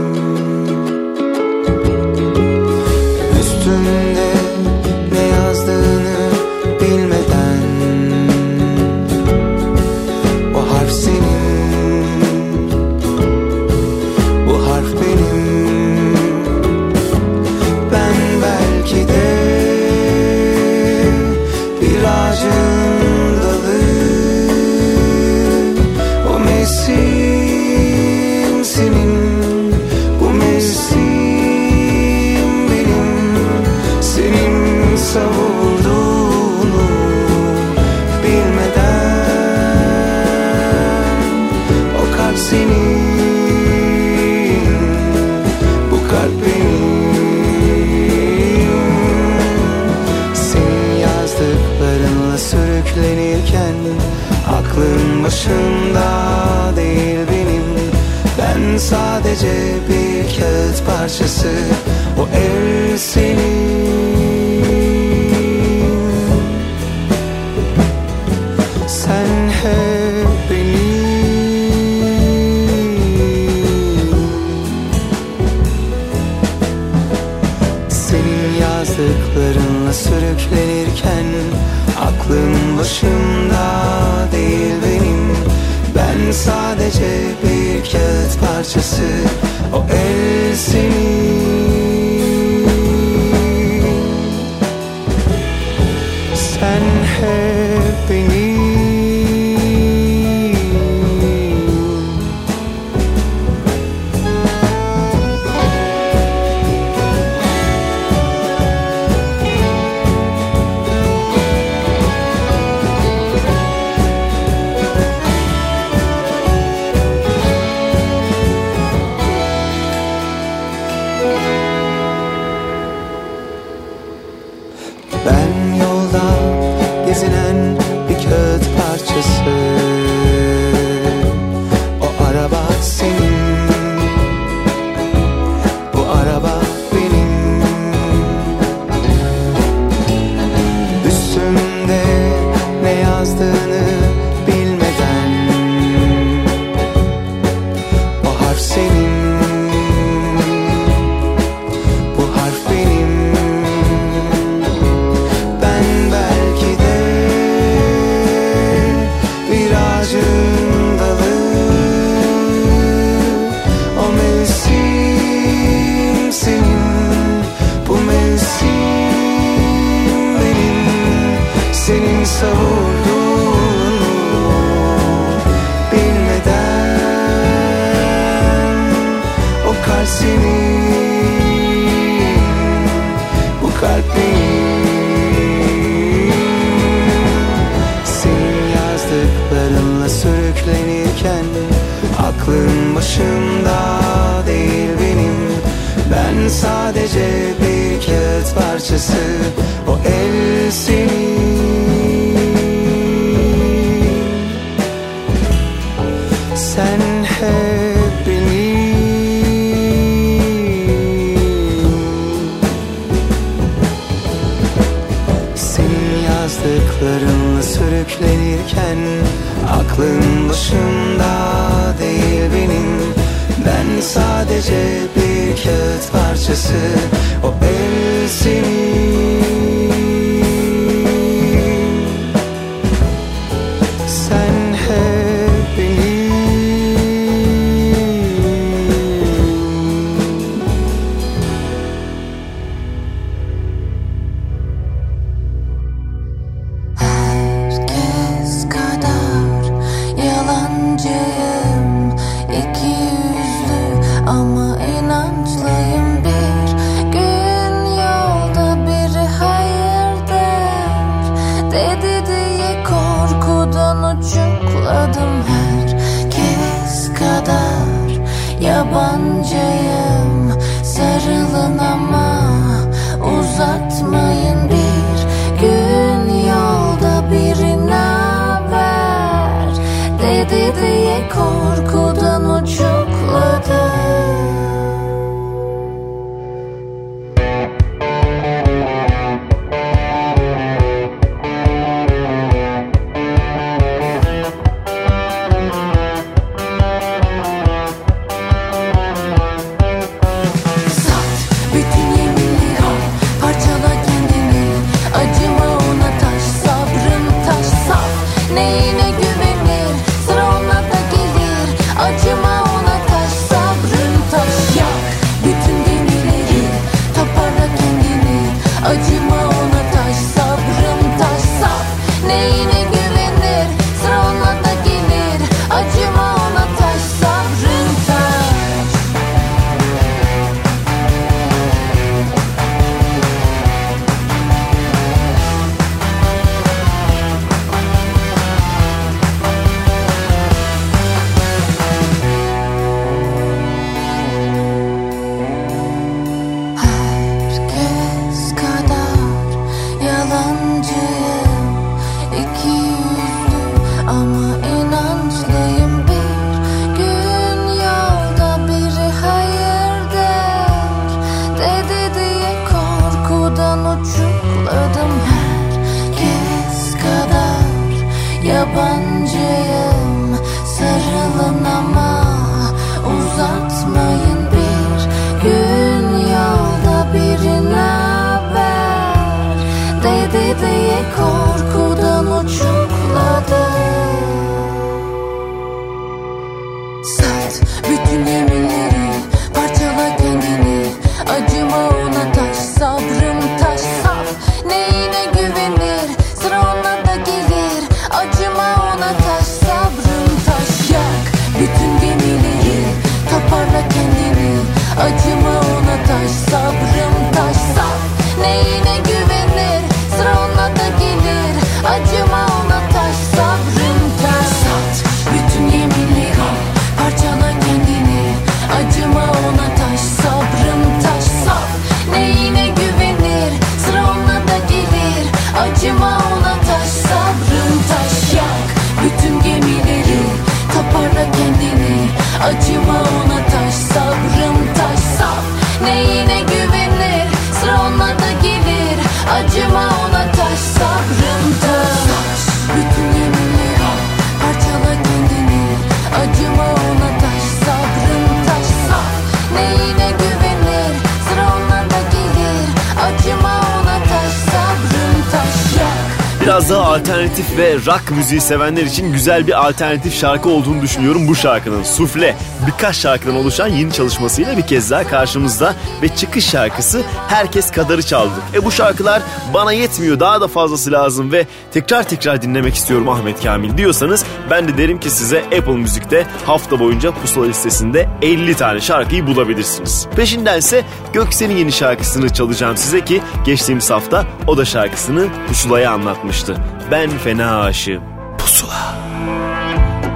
biraz daha alternatif ve rock müziği sevenler için güzel bir alternatif şarkı olduğunu düşünüyorum bu şarkının. Sufle birkaç şarkıdan oluşan yeni çalışmasıyla bir kez daha karşımızda ve çıkış şarkısı Herkes Kadarı Çaldı. E bu şarkılar bana yetmiyor daha da fazlası lazım ve tekrar tekrar dinlemek istiyorum Ahmet Kamil diyorsanız ben de derim ki size Apple Müzik'te hafta boyunca pusula listesinde 50 tane şarkıyı bulabilirsiniz. Peşindense Göksel'in yeni şarkısını çalacağım size ki geçtiğimiz hafta o da şarkısını pusulaya anlatmıştı yazmıştı. Ben fena aşığım. Pusula.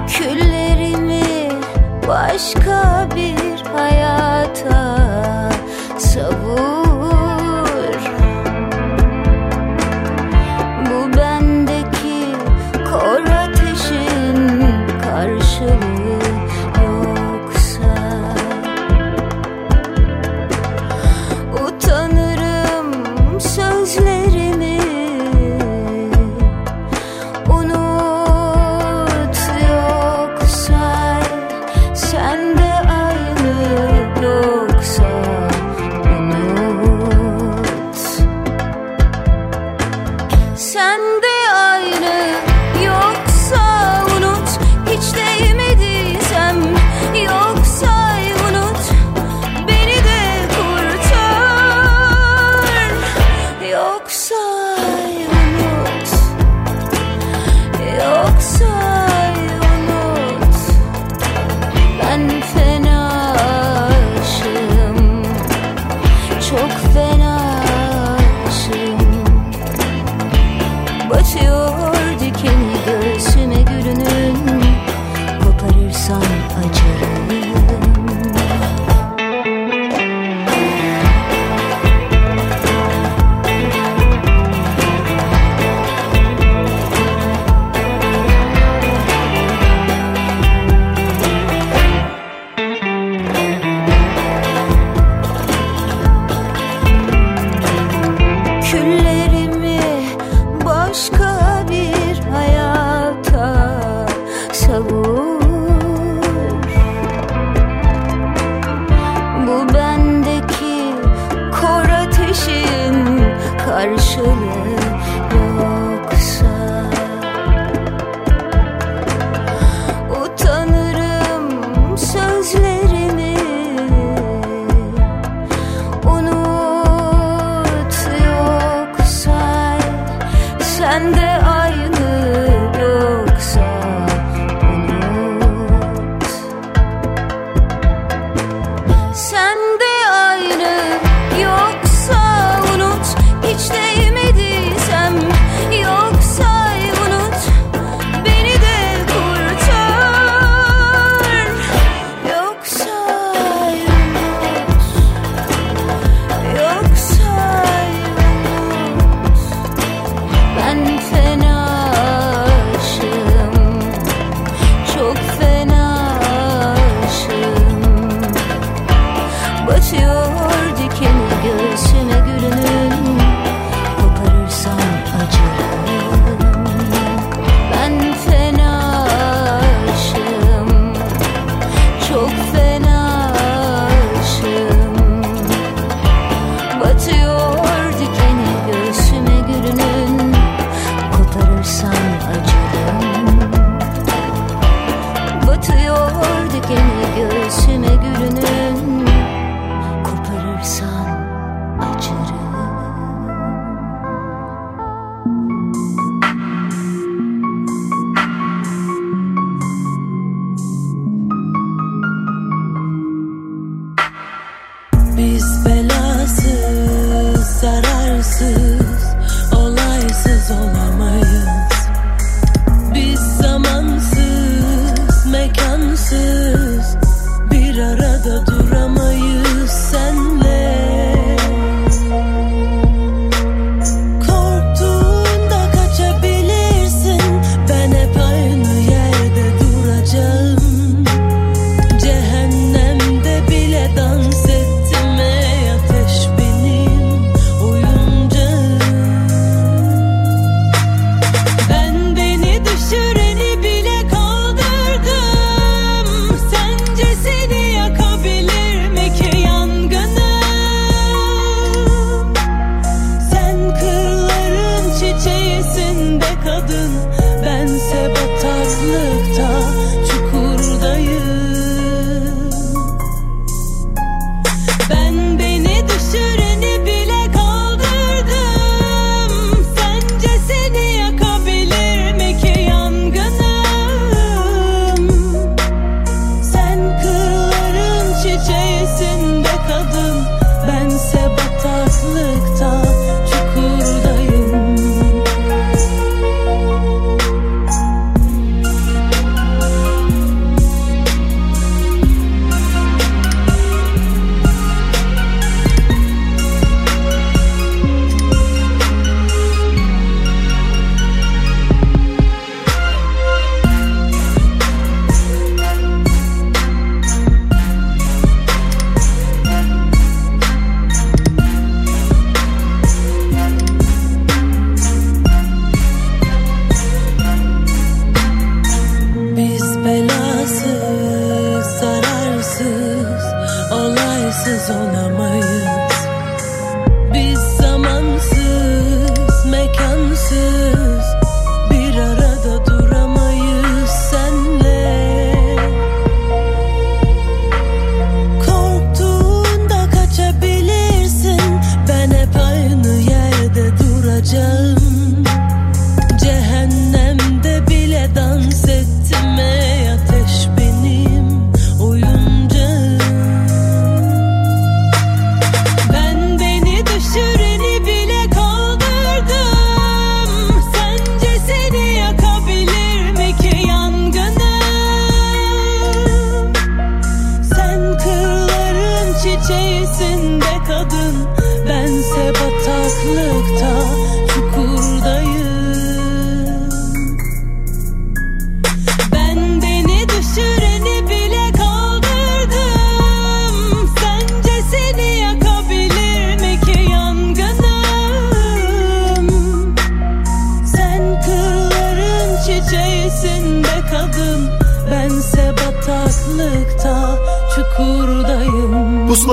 Küllerimi başka bir hayata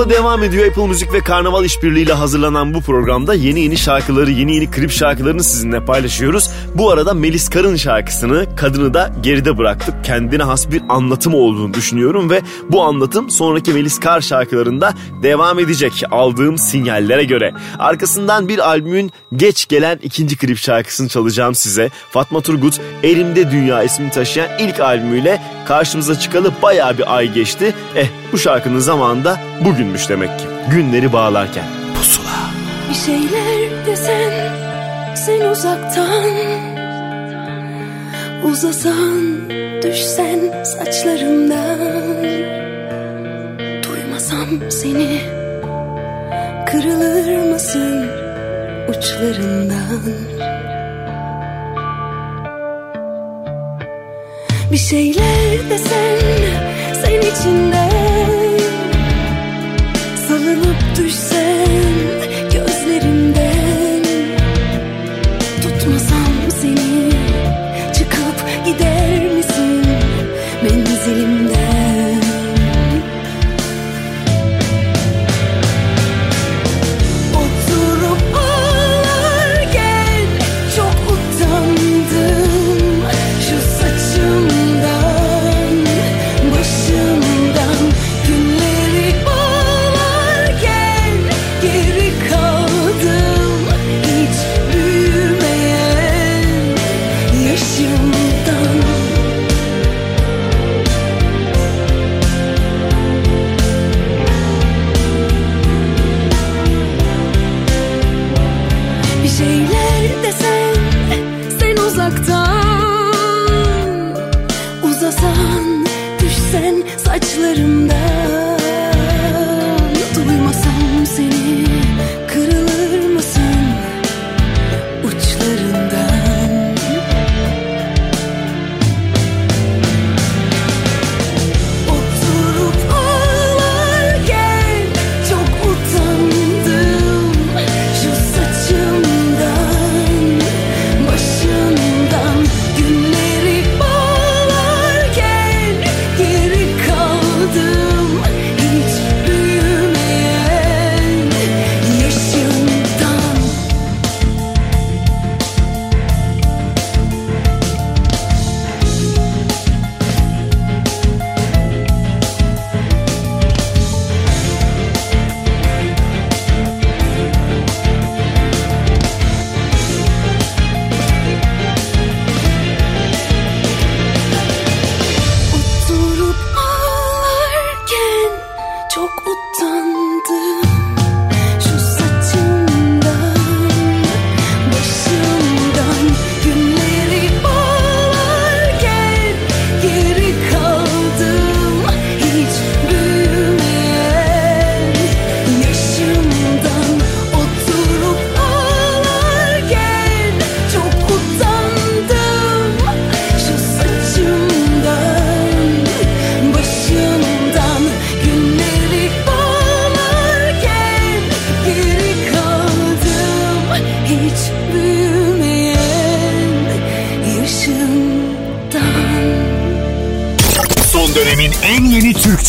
Pusula devam ediyor. Apple Müzik ve Karnaval işbirliğiyle hazırlanan bu programda yeni yeni şarkıları, yeni yeni klip şarkılarını sizinle paylaşıyoruz. Bu arada Melis Karın şarkısını, Kadını da geride bıraktık. Kendine has bir anlatım olduğunu düşünüyorum ve bu anlatım sonraki Melis Kar şarkılarında devam edecek aldığım sinyallere göre. Arkasından bir albümün geç gelen ikinci klip şarkısını çalacağım size. Fatma Turgut, Elimde Dünya ismini taşıyan ilk albümüyle karşımıza çıkalı bayağı bir ay geçti. Eh bu şarkının zamanı da bugünmüş demek ki. Günleri bağlarken. Pusula. Bir şeyler desen sen uzaktan Uzasan düşsen saçlarımdan Duymasam seni kırılır mısın uçlarından Bir şeyler desen sen içinden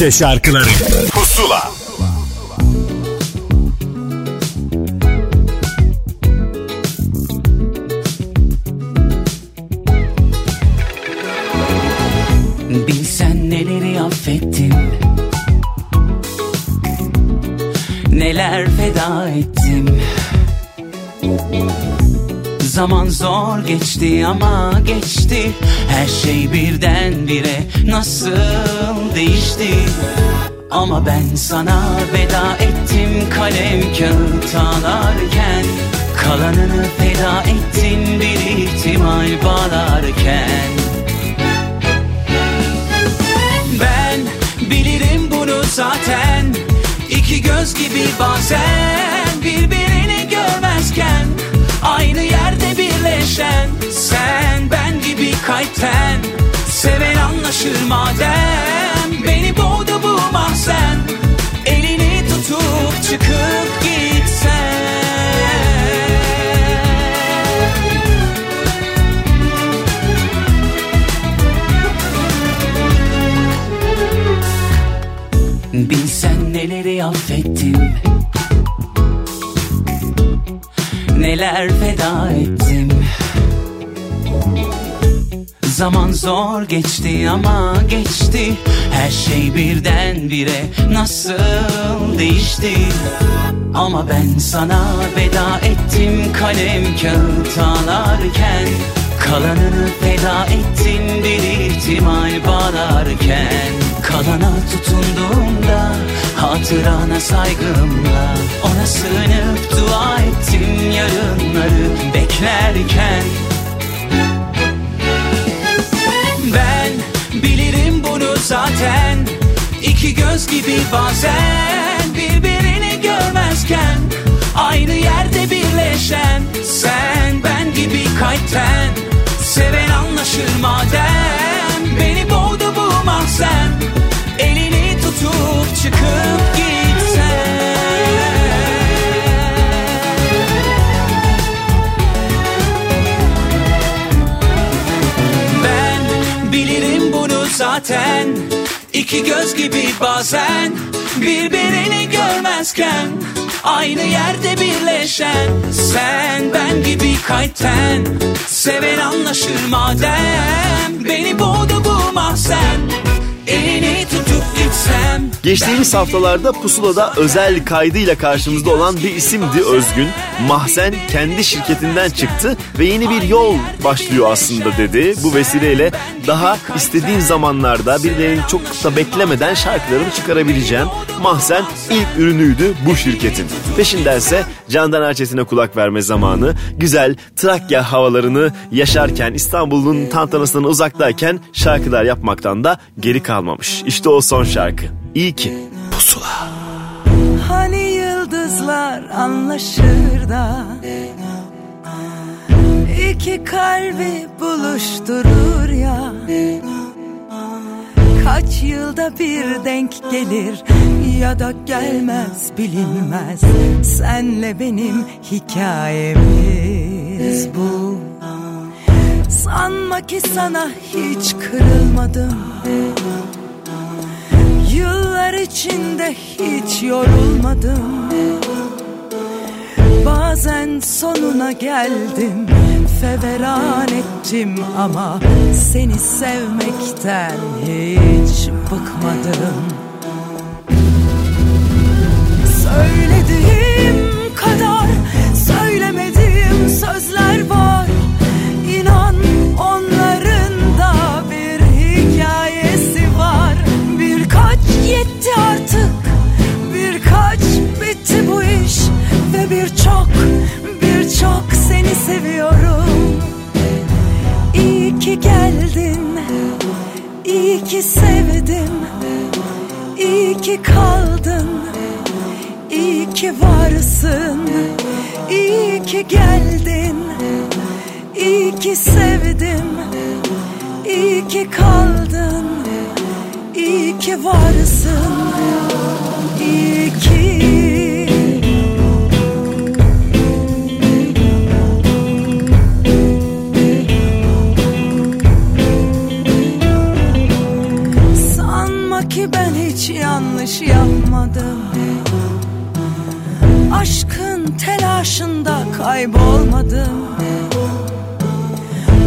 Türkçe şarkıları. Pusula. Bilsen neleri affettim Neler feda ettim Zaman zor geçti ama geçti. Her şey birdenbire. Nasıl değişti. Ama ben sana veda ettim kalem kağıt ağlarken Kalanını feda ettin bir ihtimal bağlarken. Ben bilirim bunu zaten. İki göz gibi bazen birbirini görmezken. Aynı yerde birleşen Sen ben gibi kalpten. Seven anlaşır madem Beni boğdu bu mahzen Elini tutup çıkıp gitsen. Bilsen neleri affettim. Neler feda ettim Zaman zor geçti ama geçti. Her şey birdenbire nasıl değişti? Ama ben sana veda ettim kalem kağıt ağlarken Kalanını feda ettin bir ihtimal bağlarken. Kalana tutunduğumda hatırana saygımla. Ona sığınıp dua ettim yarınları beklerken zaten. İki göz gibi bazen birbirini görmezken Aynı yerde birleşen sen ben gibi kalpten. Seven anlaşır madem Beni boğdu bu mahzen. Elini tutup çıkıp gitsen zaten. İki göz gibi bazen Birbirini görmezken Aynı yerde birleşen. Sen ben gibi kalpten Seven anlaşır madem. Beni boğdu bu mahzen Geçtiğimiz haftalarda Pusula'da özel kaydıyla karşımızda olan bir isimdi Özgün. Mahzen kendi şirketinden çıktı ve yeni bir yol başlıyor aslında dedi. Bu vesileyle daha istediğim zamanlarda birilerinin çok da beklemeden şarkılarımı çıkarabileceğim. Mahzen ilk ürünüydü bu şirketin. Peşindense Candan Erçetin'e kulak verme zamanı. Güzel Trakya havalarını yaşarken İstanbul'un tantanasından uzaktayken şarkılar yapmaktan da geri kalmamış. İşte o son şarkı. İyi ki pusula. Hani yıldızlar anlaşır da iki kalbi buluşturur ya. Kaç yılda bir denk gelir ya da gelmez bilinmez. Senle benim hikayemiz bu. Sanma ki sana hiç kırılmadım Yıllar içinde hiç yorulmadım. Bazen sonuna geldim Feveran ettim ama Seni sevmekten hiç bıkmadım. Söylediğim kadar Söylemediğim sözler var birçok seni seviyorum. İyi ki geldin. İyi ki sevdim. İyi ki kaldın. İyi ki varsın. İyi ki geldin. İyi ki sevdim. İyi ki kaldın. İyi ki varsın. İyi ki yanlış yapmadım Aşkın telaşında kaybolmadım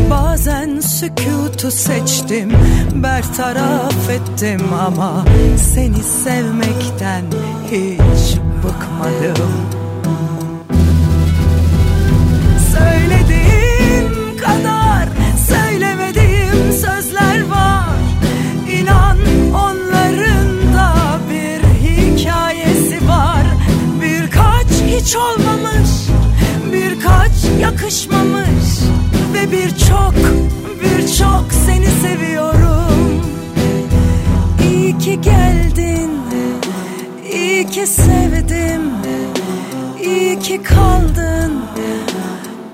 Bazen sükutu seçtim Bertaraf ettim ama Seni sevmekten hiç bıkmadım hiç olmamış. Birkaç yakışmamış Ve birçok birçok seni seviyorum. İyi ki geldin İyi ki sevdim İyi ki kaldın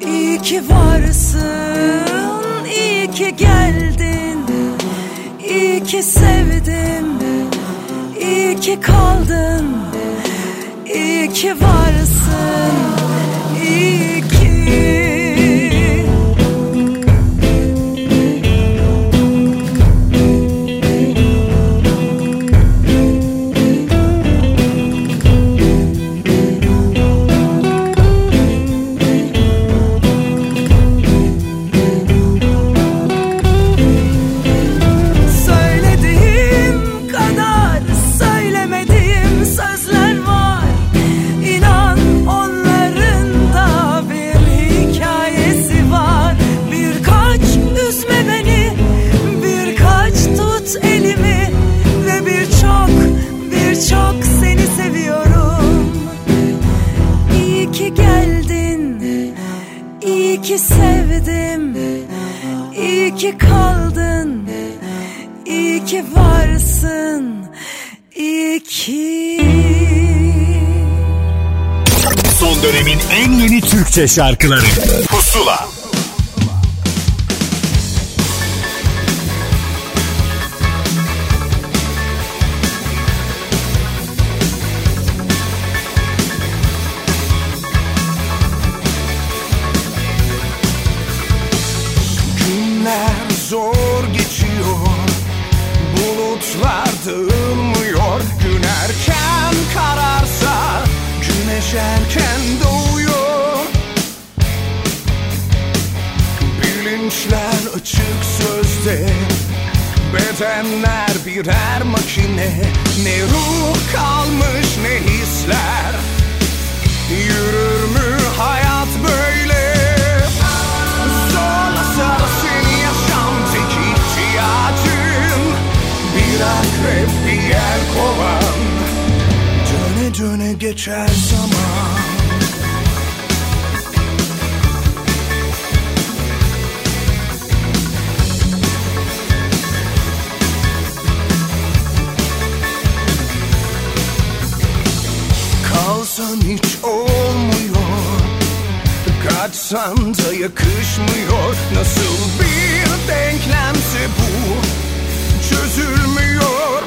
İyi ki varsın. İyi ki geldin İyi ki sevdim İyi ki kaldın ki varsın ki kaldın. İyi ki varsın. İyi ki. Son dönemin en yeni Türkçe şarkıları. Pusula Açık sözde Bedenler birer makine. Ne ruh kalmış ne hisler. Yürür mü hayat böyle? Zorla sarı seni yaşam tek ihtiyacın. Bir akrep bir yel kovan. Döne döne geçer zaman Kalsan hiç olmuyor. Kaçsan da yakışmıyor. Nasıl bir denklemse bu? Çözülmüyor.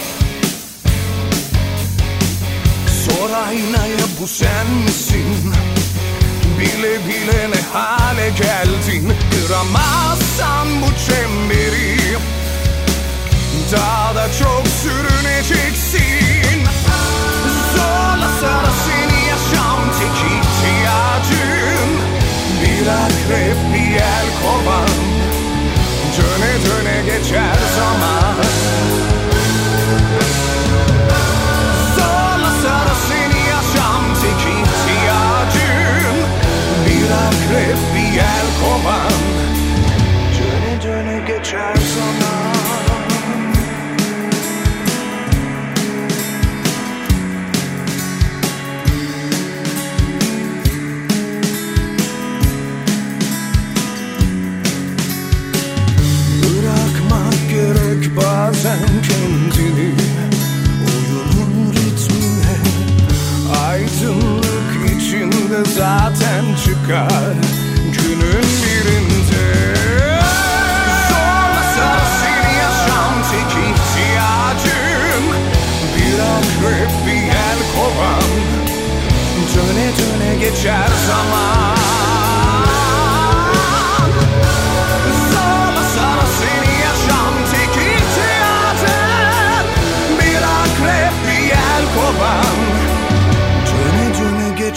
Sor aynaya bu sen misin? Bile bile ne hale geldin? Kıramazsan bu çemberi. Daha da çok sürüneceksin Zorla sana seni yaşam tek ihtiyacın Bir akrep bir yel kovan Döne döne geçer zaman. Zorla sana seni yaşam tek ihtiyacın Bir akrep bir yel kovan bazen kendini Oyunun ritmine. Aydınlık içinde zaten çıkar Günün birinde. Zorla sar seni yaşam tek ihtiyacın Bir akrep bir yel kovan. Döne döne geçer zaman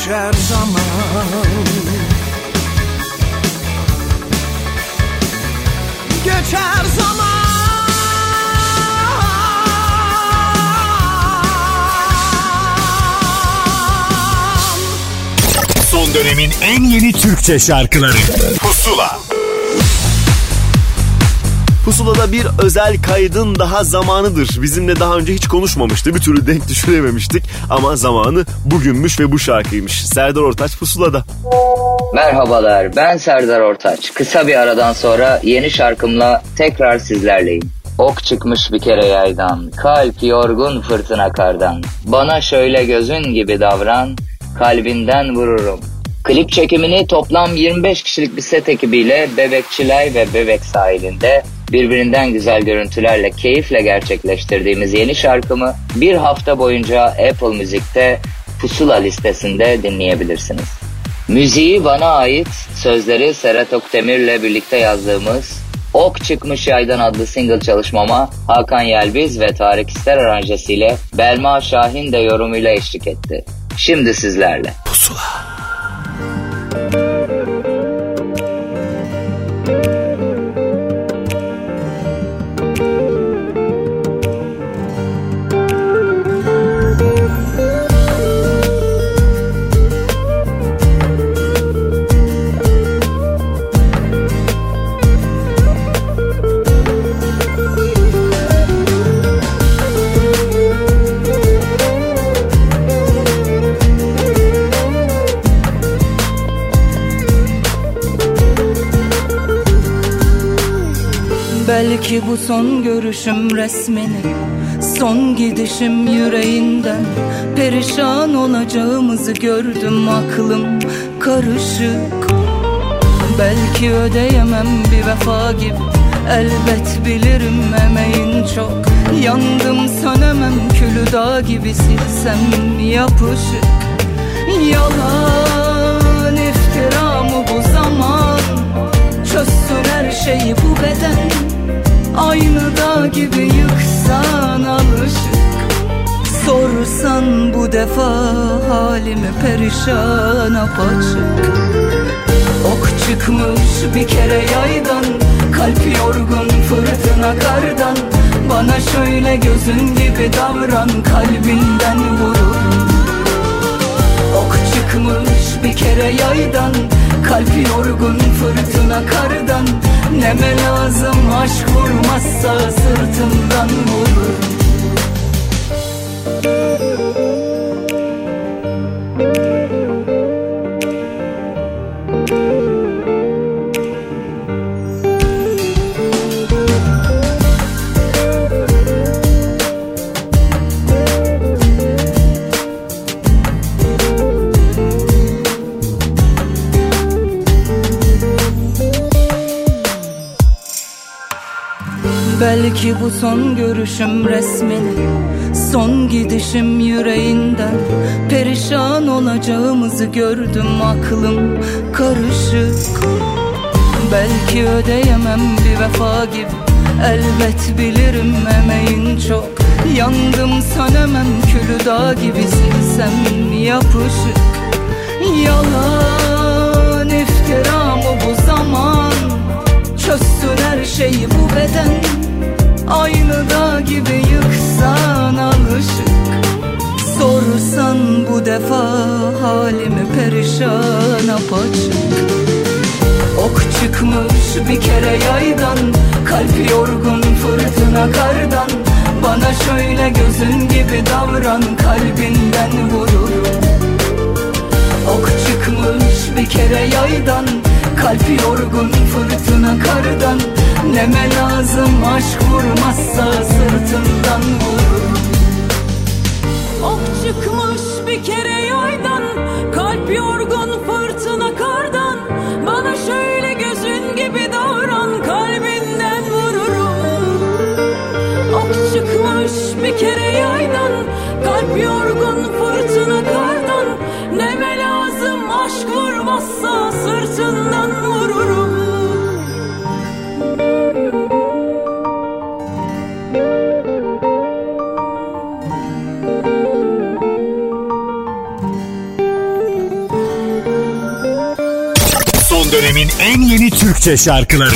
geçer zaman Geçer zaman Son dönemin en yeni Türkçe şarkıları Pusula Pusula'da bir özel kaydın daha zamanıdır. Bizimle daha önce hiç konuşmamıştı. Bir türlü denk düşürememiştik. Ama zamanı bugünmüş ve bu şarkıymış. Serdar Ortaç Pusula'da. Merhabalar ben Serdar Ortaç. Kısa bir aradan sonra yeni şarkımla tekrar sizlerleyim. Ok çıkmış bir kere yaydan, kalp yorgun fırtına kardan. Bana şöyle gözün gibi davran, kalbinden vururum. Klip çekimini toplam 25 kişilik bir set ekibiyle Bebekçilay ve Bebek sahilinde birbirinden güzel görüntülerle keyifle gerçekleştirdiğimiz yeni şarkımı bir hafta boyunca Apple Müzik'te Pusula listesinde dinleyebilirsiniz. Müziği bana ait, sözleri Serhat Okdemir'le birlikte yazdığımız Ok Çıkmış Yaydan adlı single çalışmama Hakan Yelbiz ve Tarık İster aranjesiyle Belma Şahin de yorumuyla eşlik etti. Şimdi sizlerle. Pusula. Belki bu son görüşüm resmini? Son gidişim yüreğinden. Perişan olacağımızı gördüm aklım karışık. Belki ödeyemem bir vefa gibi. Elbet bilirim emeğin çok. Yandım sönemem külü dağ gibi. Silsem yapışık? Yalan iftira mı bu zaman. Çözsün her şeyi bu beden Aynı dağ gibi yıksan alışık. Sorsan bu defa halimi perişan apaçık. Ok çıkmış bir kere yaydan Kalp yorgun fırtına kardan. Bana şöyle gözün gibi davran kalbinden vururum Ok çıkmış bir kere yaydan Kalp yorgun fırtına kardan. Neme lazım aşk vurmazsa sırtından vururum son görüşüm resmini Son gidişim yüreğinden. Perişan olacağımızı gördüm aklım karışık. Belki ödeyemem bir vefa gibi Elbet bilirim emeğin çok. Yandım sanemem külü dağ gibi silsem yapışık? Yalan iftira mı bu zaman? Çözsün her şeyi bu beden Aynı dağ gibi yıksan alışık. Sorsan bu defa halimi perişan apaçık. Ok çıkmış bir kere yaydan Kalp yorgun fırtına kardan. Bana şöyle gözün gibi davran Kalbinden vururum Ok çıkmış bir kere yaydan Kalp yorgun fırtına kardan. Neme lazım aşk vurmazsa sırtından vururum Ok çıkmış bir kere yaydan. Kalp yorgun fırtına kardan. Bana şöyle gözün gibi davran Kalbinden vururum. Ok çıkmış bir kere yaydan. Kalp yorgun vurmazsa sırtından vururum. Son dönemin en yeni Türkçe şarkıları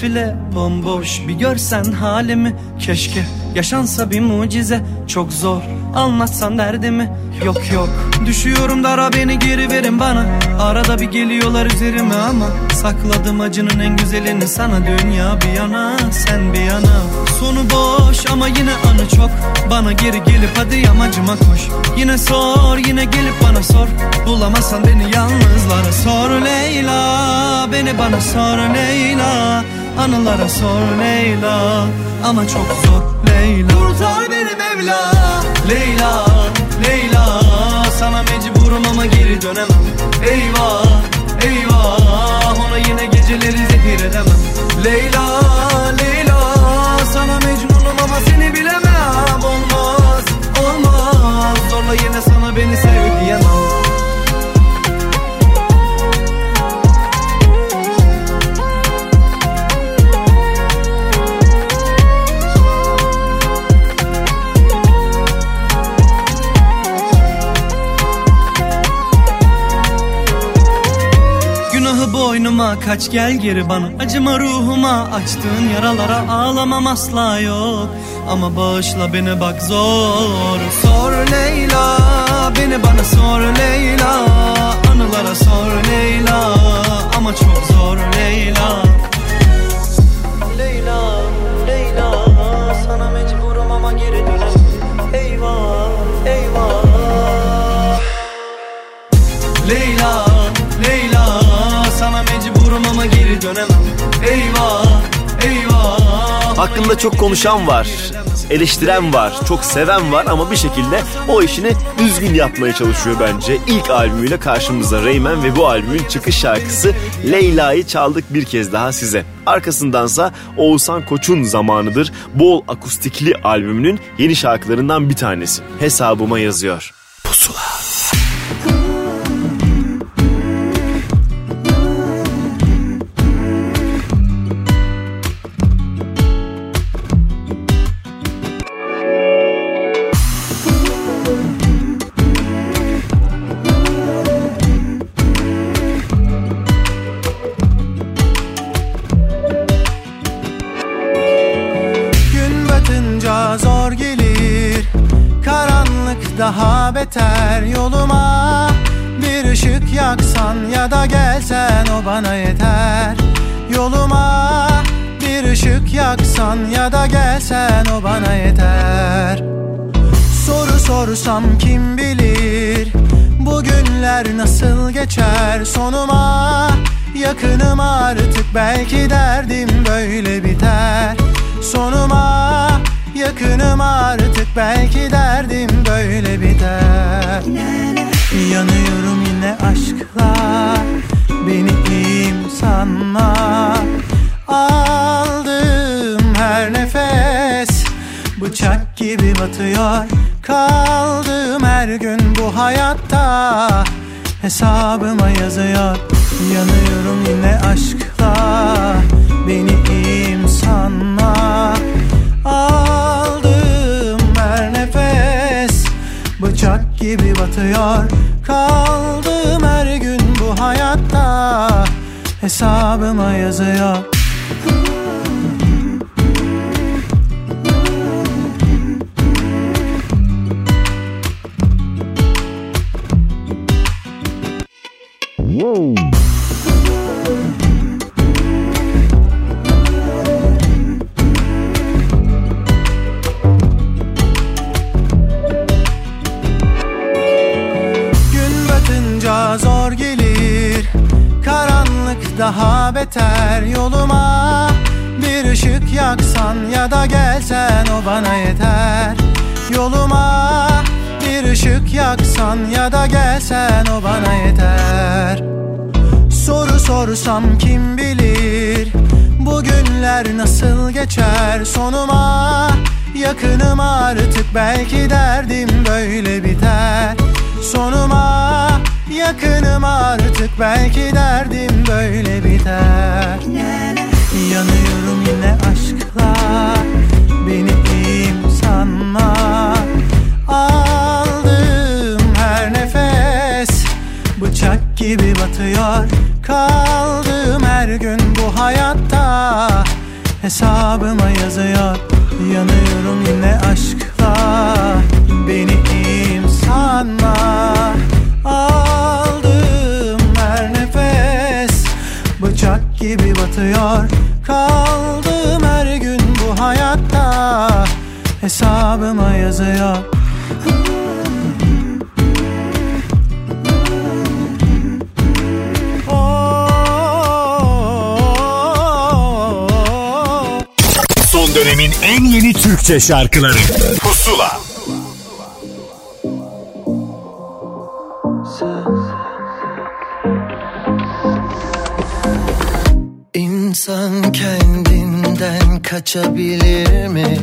nafile Bomboş bir görsen halimi. Keşke yaşansa bir mucize. Çok zor anlatsan derdimi. Yok yok. Düşüyorum dara beni geri verin bana. Arada bir geliyorlar üzerime ama Sakladım acının en güzelini sana. Dünya bir yana sen bir yana. Sonu boş ama yine anı çok. Bana geri gelip hadi yamacıma koş. Yine sor yine gelip bana sor. Bulamazsan beni yalnızlara sor Leyla. Beni bana sor Leyla Anılara sor Leyla Ama çok zor Leyla. Kurtar beni Mevla. Leyla Leyla Sana mecburum ama geri dönemem. Eyvah Eyvah Ona yine geceleri zehir edemem. Leyla Leyla Sana mecnunum ama seni bilemem. Olmaz Olmaz Zorla yine sana beni sev diyemem kaç gel geri bana Acıma ruhuma. Açtığın yaralara ağlamam asla yok. Ama bağışla beni bak zor. Sor Leyla beni bana sor Leyla. Anılara sor Leyla ama çok zor Leyla Hakkında çok konuşan var. eleştiren var, çok seven var ama bir şekilde o işini düzgün yapmaya çalışıyor bence. İlk albümüyle karşımıza Reymen ve bu albümün çıkış şarkısı Leyla'yı çaldık bir kez daha size. Arkasındansa Oğuzhan Koç'un zamanıdır bol akustikli albümünün yeni şarkılarından bir tanesi. Hesabıma yazıyor. Sorsam kim bilir? Bugünler nasıl geçer? Sonuma Yakınım artık belki derdim böyle biter. Sonuma yakınım artık belki derdim böyle biter. Yanıyorum yine aşkla beni iyiyim sanma? Aldığım her nefes bıçak gibi batıyor Kaldığım her gün bu hayatta. Hesabıma yazıyor Yanıyorum yine aşkla. Beni iyiyim sanma. Aldığım her nefes bıçak gibi batıyor. Kaldığım her gün bu hayatta. Hesabıma yazıyor Batınca zor gelir Karanlık daha beter yoluma. Bir ışık yaksan ya da gelsen o bana yeter Yoluma bir ışık yaksan ya da gelsen o bana yeter. Soru sorsam kim bilir Bugünler nasıl geçer? Sonuma Yakınım artık belki derdim böyle biter. Sonuma yakınım artık belki derdim böyle biter. Yanıyorum yine aşkla beni iyiyim sanma gibi batıyor. Kaldığım her gün bu hayatta. Hesabıma yazıyor. Yanıyorum yine aşkla. Beni iyiyim sanma? Aldığım her nefes. Bıçak gibi batıyor. Kaldığım her gün bu hayatta. Hesabıma yazıyor Son dönemin en yeni Türkçe şarkıları Pusula İnsan kendinden kaçabilir mi?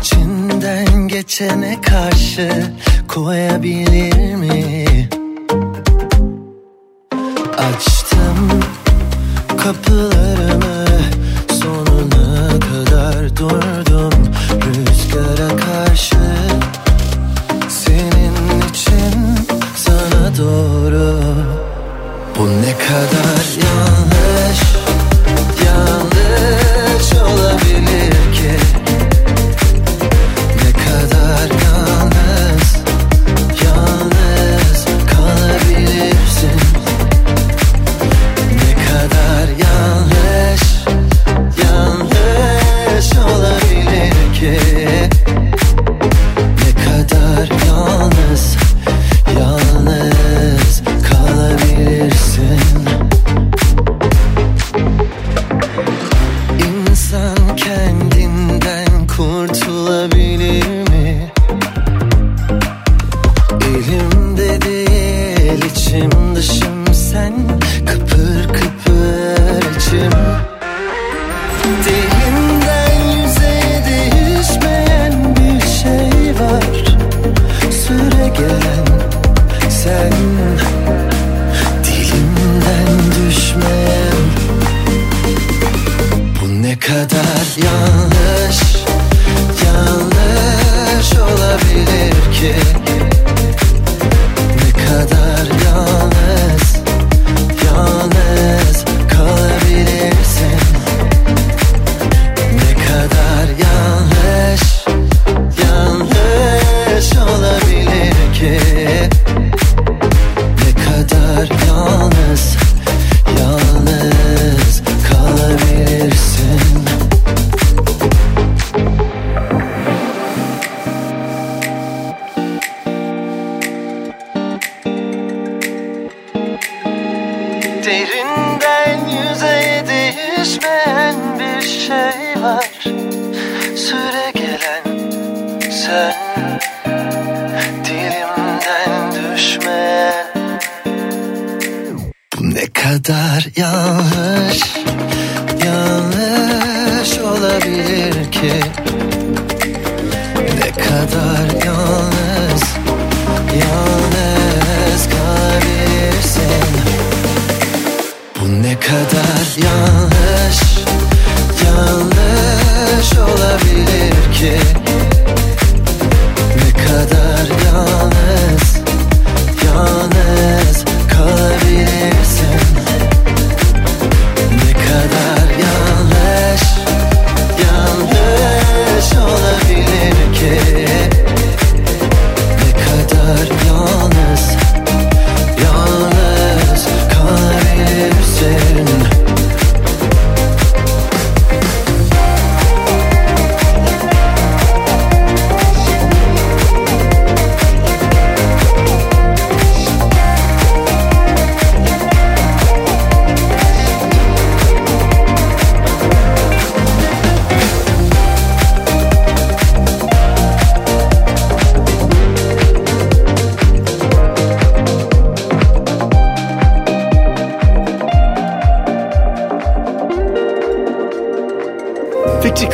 İçinden geçene karşı koyabilir mi?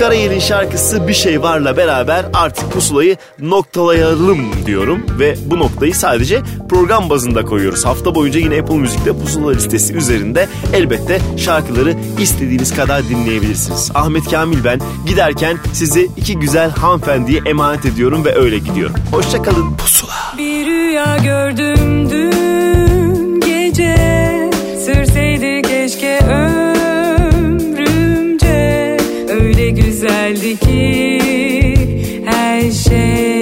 Karayel'in şarkısı Bir Şey Var'la beraber artık pusulayı noktalayalım diyorum. Ve bu noktayı sadece program bazında koyuyoruz. Hafta boyunca yine Apple Müzik'te pusula listesi üzerinde elbette şarkıları istediğiniz kadar dinleyebilirsiniz. Ahmet Kamil ben giderken sizi iki güzel hanımefendiye emanet ediyorum ve öyle gidiyorum. Hoşçakalın pusula. Bir rüya gördüm dün gece güzeldi ki her şey